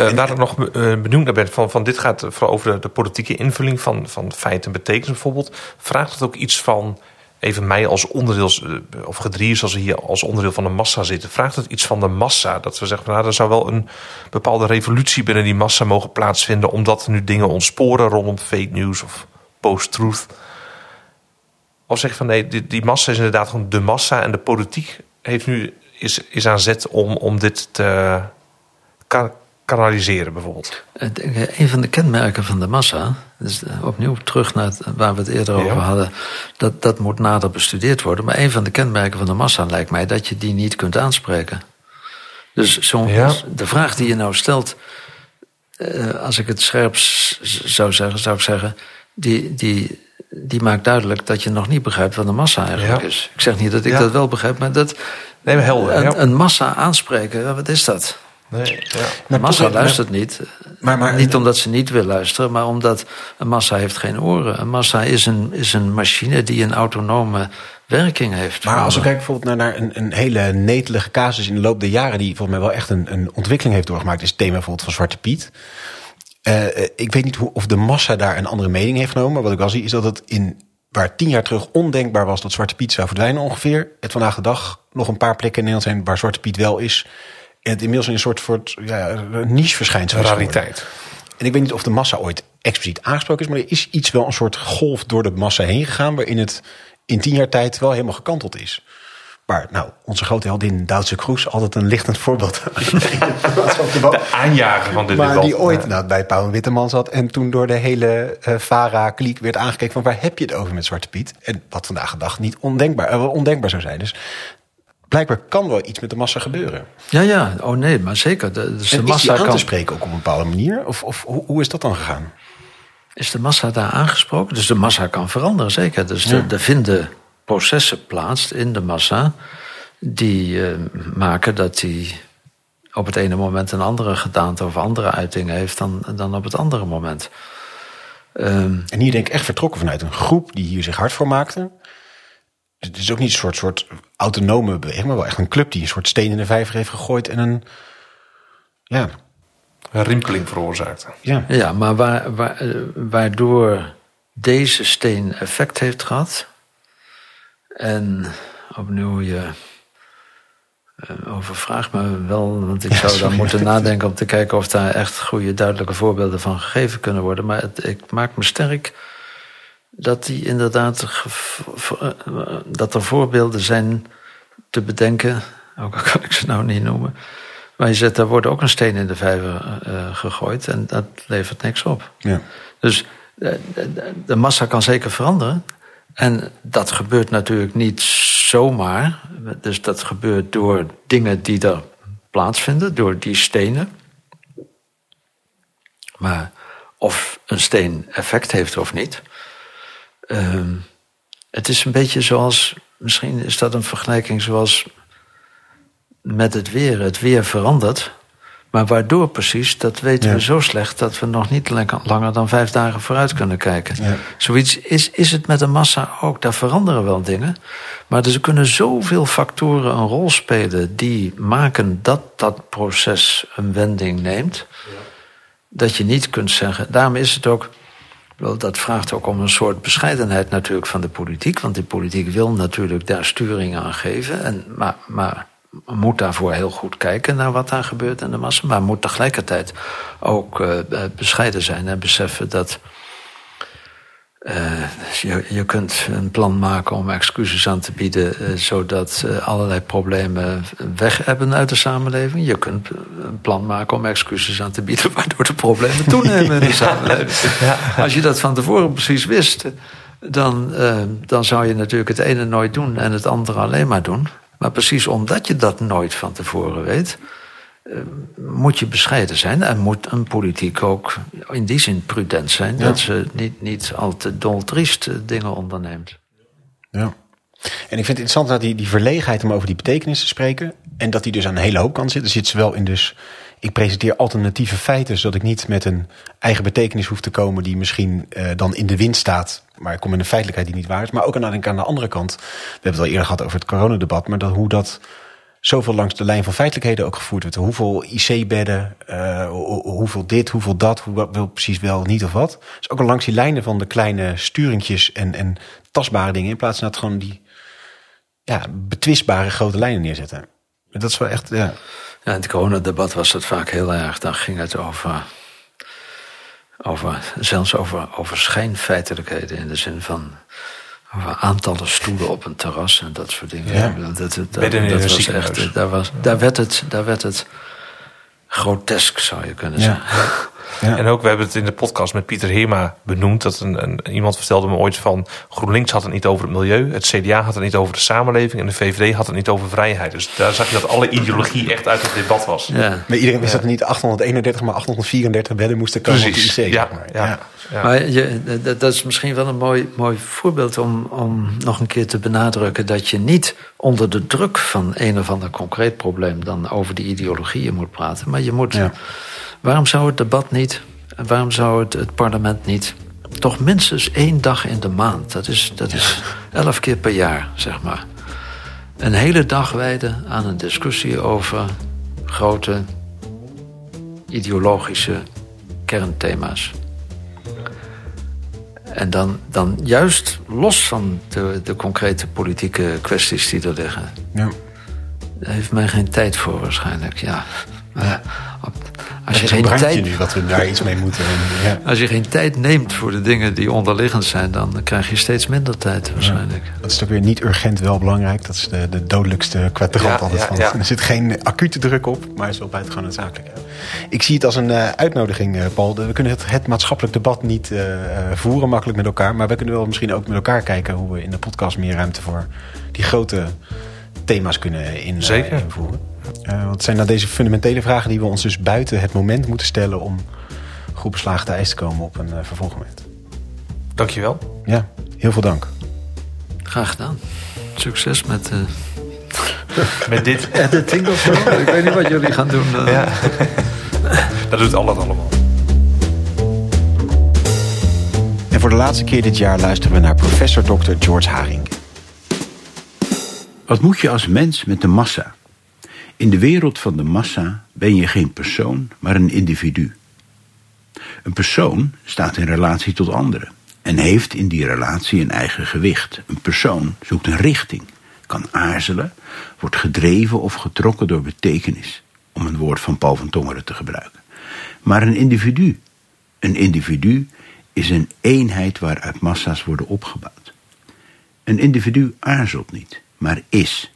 Uh, waar ik nog uh, benieuwd naar ben, van, van dit gaat vooral over de, de, politieke invulling van, van feit en betekenis bijvoorbeeld. Vraagt het ook iets van, even mij als onderdeel, eh, of gedrieën zoals we hier als onderdeel van de massa zitten, vraagt het iets van de massa? Dat we zeggen, nou, er zou wel een bepaalde revolutie binnen die massa mogen plaatsvinden, omdat er nu dingen ontsporen rondom fake news of post-truth. Of zeg je van nee, die, die massa is inderdaad gewoon de massa en de politiek heeft nu, is, is aan zet om, om dit te kanaliseren bijvoorbeeld? Een van de kenmerken van de massa, dus opnieuw terug naar waar we het eerder over hadden, dat, dat moet nader bestudeerd worden. Maar een van de kenmerken van de massa lijkt mij dat je die niet kunt aanspreken. Dus de vraag die je nou stelt, eh, als ik het scherp zou zeggen, zou ik zeggen, die, die, die maakt duidelijk dat je nog niet begrijpt wat een massa eigenlijk is. Ik zeg niet dat ik dat wel begrijp, maar dat. Nee, maar helder. Een, een, massa aanspreken, wat is dat? Nee, ja. Een massa luistert niet. Maar, maar, niet omdat ze niet wil luisteren, maar omdat een massa heeft geen oren. Een massa is een, is een machine die een autonome werking heeft. Maar als we kijken bijvoorbeeld naar, naar een, een, hele netelige casus in de loop der jaren, die volgens mij wel echt een, een ontwikkeling heeft doorgemaakt, is het thema bijvoorbeeld van Zwarte Piet. Uh, ik weet niet hoe, of de massa daar een andere mening heeft genomen. Maar wat ik wel zie is dat het in waar tien jaar terug ondenkbaar was dat Zwarte Piet zou verdwijnen ongeveer. Het vandaag de dag nog een paar plekken in Nederland zijn waar Zwarte Piet wel is. En het inmiddels in een soort, soort ja, niche verschijnsel. Rariteit. En ik weet niet of de massa ooit expliciet aangesproken is, maar er is iets wel een soort golf door de massa heen gegaan, waarin het in tien jaar tijd wel helemaal gekanteld is. Maar nou, onze grote heldin Duitse Kroes, altijd een lichtend voorbeeld. de aanjager van dit Maar die ooit nou, bij Pauw en Witteman zat en toen door de hele uh, VARA-kliek werd aangekeken van waar heb je het over met Zwarte Piet? En wat vandaag de dag niet ondenkbaar, uh, ondenkbaar zou zijn. Dus blijkbaar kan wel iets met de massa gebeuren. Ja, ja, oh nee, maar zeker. De, dus de massa is aan kan... te spreken ook op een bepaalde manier? Of, of hoe, hoe is dat dan gegaan? Is de massa daar aangesproken? Dus de massa kan veranderen, zeker. Dus ja. er vinden processen plaatst in de massa die uh, maken dat hij op het ene moment een andere gedaante of andere uitingen heeft dan, dan op het andere moment. Um, en hier denk ik echt vertrokken vanuit een groep die hier zich hard voor maakte. Het is ook niet een soort, soort autonome beweging, maar wel echt een club die een soort steen in de vijver heeft gegooid en een. Ja. Een rimpeling veroorzaakte. Ja, ja maar waar, waar, eh, waardoor deze steen effect heeft gehad, en opnieuw, je uh, overvraagt me wel, want ik zou dan moeten nadenken om te kijken of daar echt goede, duidelijke voorbeelden van gegeven kunnen worden. Maar het, ik maak me sterk dat die inderdaad, eh, dat er voorbeelden zijn te bedenken, ook al kan ik ze nou niet noemen. Maar je zegt, daar wordt ook een steen in de vijver uh, gegooid en dat levert niks op. Ja. Dus de, de, de massa kan zeker veranderen. En dat gebeurt natuurlijk niet zomaar. Dus dat gebeurt door dingen die er plaatsvinden, door die stenen. Maar of een steen effect heeft of niet. Uh, het is een beetje zoals, misschien is dat een vergelijking zoals met het weer. Het weer verandert. Maar waardoor precies, dat weten we zo slecht dat we nog niet langer dan vijf dagen vooruit kunnen kijken. Ja. Zoiets is, is het met de massa ook. Daar veranderen wel dingen. Maar er kunnen zoveel factoren een rol spelen die maken dat dat proces een wending neemt. Ja. Dat je niet kunt zeggen. Daarom is het ook. Dat vraagt ook om een soort bescheidenheid natuurlijk van de politiek. Want de politiek wil natuurlijk daar sturing aan geven. En, maar, maar moet daarvoor heel goed kijken naar wat daar gebeurt in de massa, maar moet tegelijkertijd ook uh, bescheiden zijn en beseffen dat. Uh, je, je kunt een plan maken om excuses aan te bieden, uh, zodat allerlei problemen weg hebben uit de samenleving. Je kunt een plan maken om excuses aan te bieden, waardoor de problemen toenemen in de samenleving. Ja. Als je dat van tevoren precies wist, dan, dan zou je natuurlijk het ene nooit doen en het andere alleen maar doen. Maar precies omdat je dat nooit van tevoren weet, uh, moet je bescheiden zijn en moet een politiek ook in die zin prudent zijn dat ze niet, niet al te doltriest dingen onderneemt. Ja. En ik vind het interessant dat die, die verlegenheid om over die betekenis te spreken. En dat die dus aan een hele hoop kan zitten. Er zit zowel in dus ik presenteer alternatieve feiten, zodat ik niet met een eigen betekenis hoef te komen die misschien uh, dan in de wind staat. Maar ik kom in een feitelijkheid die niet waar is. Maar ook aan, de andere kant, we hebben het al eerder gehad over het coronadebat, maar dat, hoe dat zoveel langs de lijn van feitelijkheden ook gevoerd wordt. Hoeveel IC-bedden, uh, hoeveel dit, hoeveel dat, hoe precies wel niet of wat. Dus ook al langs die lijnen van de kleine sturingjes en, en tastbare dingen, in plaats van dat gewoon die ja, betwistbare grote lijnen neerzetten. Dat is wel echt, ja. Ja, in het coronadebat was het vaak heel erg. Dan ging het over, over zelfs over, over schijnfeitelijkheden in de zin van over aantallen stoelen op een terras en dat soort dingen. Ja. Dat, dat, dat, dat was echt, daar, was, daar, werd het, daar werd het grotesk, zou je kunnen zeggen. Ja. En ook, we hebben het in de podcast met Pieter Heerma benoemd. Dat een, een, iemand vertelde me ooit van GroenLinks had het niet over het milieu. Het CDA had het niet over de samenleving. En de VVD had het niet over vrijheid. Dus daar zag je dat alle ideologie echt uit het debat was. Ja. Maar iedereen wist dat er niet 831, maar 834 bedden moesten komen Precies. op de IC. Ja, ja. ja. Maar je, dat is misschien wel een mooi, mooi voorbeeld om, om nog een keer te benadrukken dat je niet onder de druk van een of ander concreet probleem dan over die ideologieën moet praten. Maar je moet. Waarom zou het debat niet, en waarom zou het, het parlement niet... toch minstens één dag in de maand, dat is, dat is elf keer per jaar, zeg maar... een hele dag wijden aan een discussie over grote ideologische kernthema's. En dan, dan juist los van de, de concrete politieke kwesties die er liggen. Ja. Daar heeft men geen tijd voor waarschijnlijk, ja. Als je geen tijd nu dat we daar iets mee moeten. Ja. Als je geen tijd neemt voor de dingen die onderliggend zijn, dan krijg je steeds minder tijd waarschijnlijk. dat is toch weer niet urgent wel belangrijk. Dat is de, de dodelijkste kwadrant altijd van. Er zit geen acute druk op, maar het is wel buitengewoon noodzakelijk. Ik zie het als een uh, uitnodiging, uh, Paul. We kunnen het, het maatschappelijk debat niet uh, voeren makkelijk met elkaar. Maar we kunnen wel misschien ook met elkaar kijken hoe we in de podcast meer ruimte voor die grote thema's kunnen in, invoeren. Uh, want het zijn nou deze fundamentele vragen die we ons dus buiten het moment moeten stellen om goed beslagen te ijs te komen op een uh, vervolgmoment. Dankjewel. Ja, heel veel dank. Graag gedaan. Succes met, uh, met dit. Editing of zo. Ik weet niet wat jullie gaan doen. Ja. Dat doet Allah allemaal. En voor de laatste keer dit jaar luisteren we naar professor Dr. George Haring. Wat moet je als mens met de massa? In de wereld van de massa ben je geen persoon, maar een individu. Een persoon staat in relatie tot anderen en heeft in die relatie een eigen gewicht. Een persoon zoekt een richting, kan aarzelen, wordt gedreven of getrokken door betekenis, om een woord van Paul van Tongeren te gebruiken. Maar een individu, een individu is een eenheid waaruit massa's worden opgebouwd. Een individu aarzelt niet, maar is.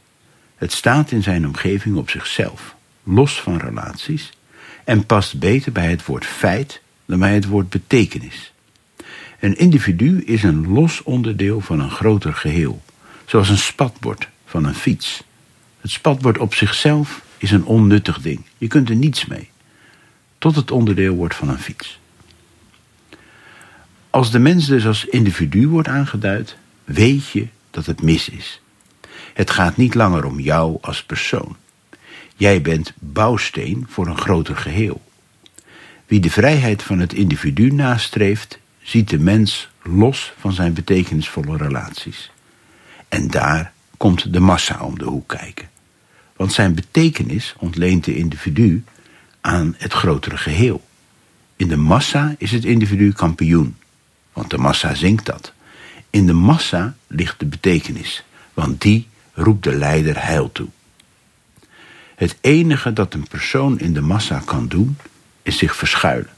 Het staat in zijn omgeving op zichzelf, los van relaties, en past beter bij het woord feit dan bij het woord betekenis. Een individu is een los onderdeel van een groter geheel, zoals een spatbord van een fiets. Het spatbord op zichzelf is een onnuttig ding. Je kunt er niets mee. Tot het onderdeel wordt van een fiets. Als de mens dus als individu wordt aangeduid, weet je dat het mis is. Het gaat niet langer om jou als persoon. Jij bent bouwsteen voor een groter geheel. Wie de vrijheid van het individu nastreeft, ziet de mens los van zijn betekenisvolle relaties. En daar komt de massa om de hoek kijken. Want zijn betekenis ontleent de individu aan het grotere geheel. In de massa is het individu kampioen, want de massa zingt dat. In de massa ligt de betekenis, want die roept de leider heil toe. Het enige dat een persoon in de massa kan doen, is zich verschuilen.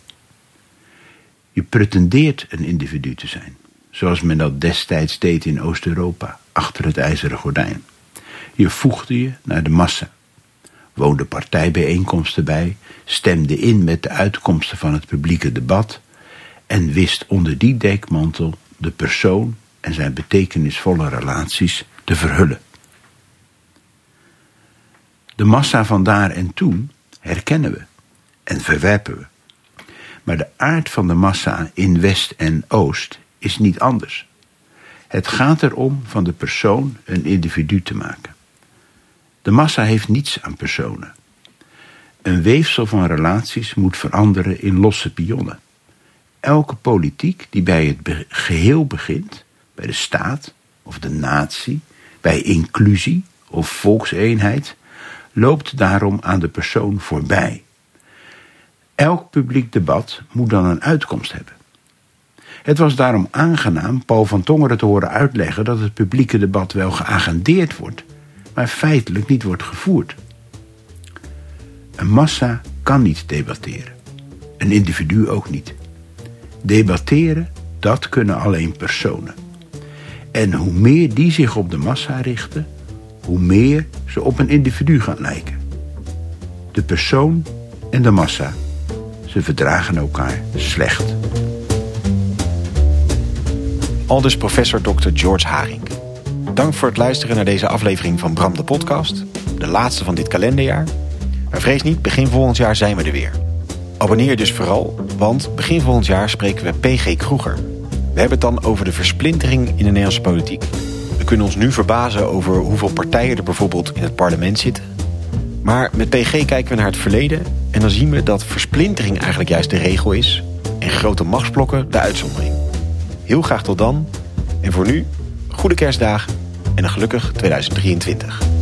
Je pretendeert een individu te zijn, zoals men dat destijds deed in Oost-Europa, achter het ijzeren gordijn. Je voegde je naar de massa, woonde partijbijeenkomsten bij, stemde in met de uitkomsten van het publieke debat en wist onder die dekmantel de persoon en zijn betekenisvolle relaties te verhullen. De massa van daar en toen herkennen we en verwerpen we. Maar de aard van de massa in West en Oost is niet anders. Het gaat erom van de persoon een individu te maken. De massa heeft niets aan personen. Een weefsel van relaties moet veranderen in losse pionnen. Elke politiek die bij het geheel begint, bij de staat of de natie, bij inclusie of volkseenheid, loopt daarom aan de persoon voorbij. Elk publiek debat moet dan een uitkomst hebben. Het was daarom aangenaam Paul van Tongeren te horen uitleggen dat het publieke debat wel geagendeerd wordt, maar feitelijk niet wordt gevoerd. Een massa kan niet debatteren. Een individu ook niet. Debatteren, dat kunnen alleen personen. En hoe meer die zich op de massa richten, hoe meer ze op een individu gaan lijken. De persoon en de massa, ze verdragen elkaar slecht. Aldus professor Dr. George Haring. Dank voor het luisteren naar deze aflevering van Bram de Podcast. De laatste van dit kalenderjaar. Maar vrees niet, begin volgend jaar zijn we er weer. Abonneer dus vooral, want begin volgend jaar spreken we PG Kroeger. We hebben het dan over de versplintering in de Nederlandse politiek. Kunnen ons nu verbazen over hoeveel partijen er bijvoorbeeld in het parlement zitten. Maar met PG kijken we naar het verleden en dan zien we dat versplintering eigenlijk juist de regel is en grote machtsblokken de uitzondering. Heel graag tot dan en voor nu, goede kerstdagen en een gelukkig 2023.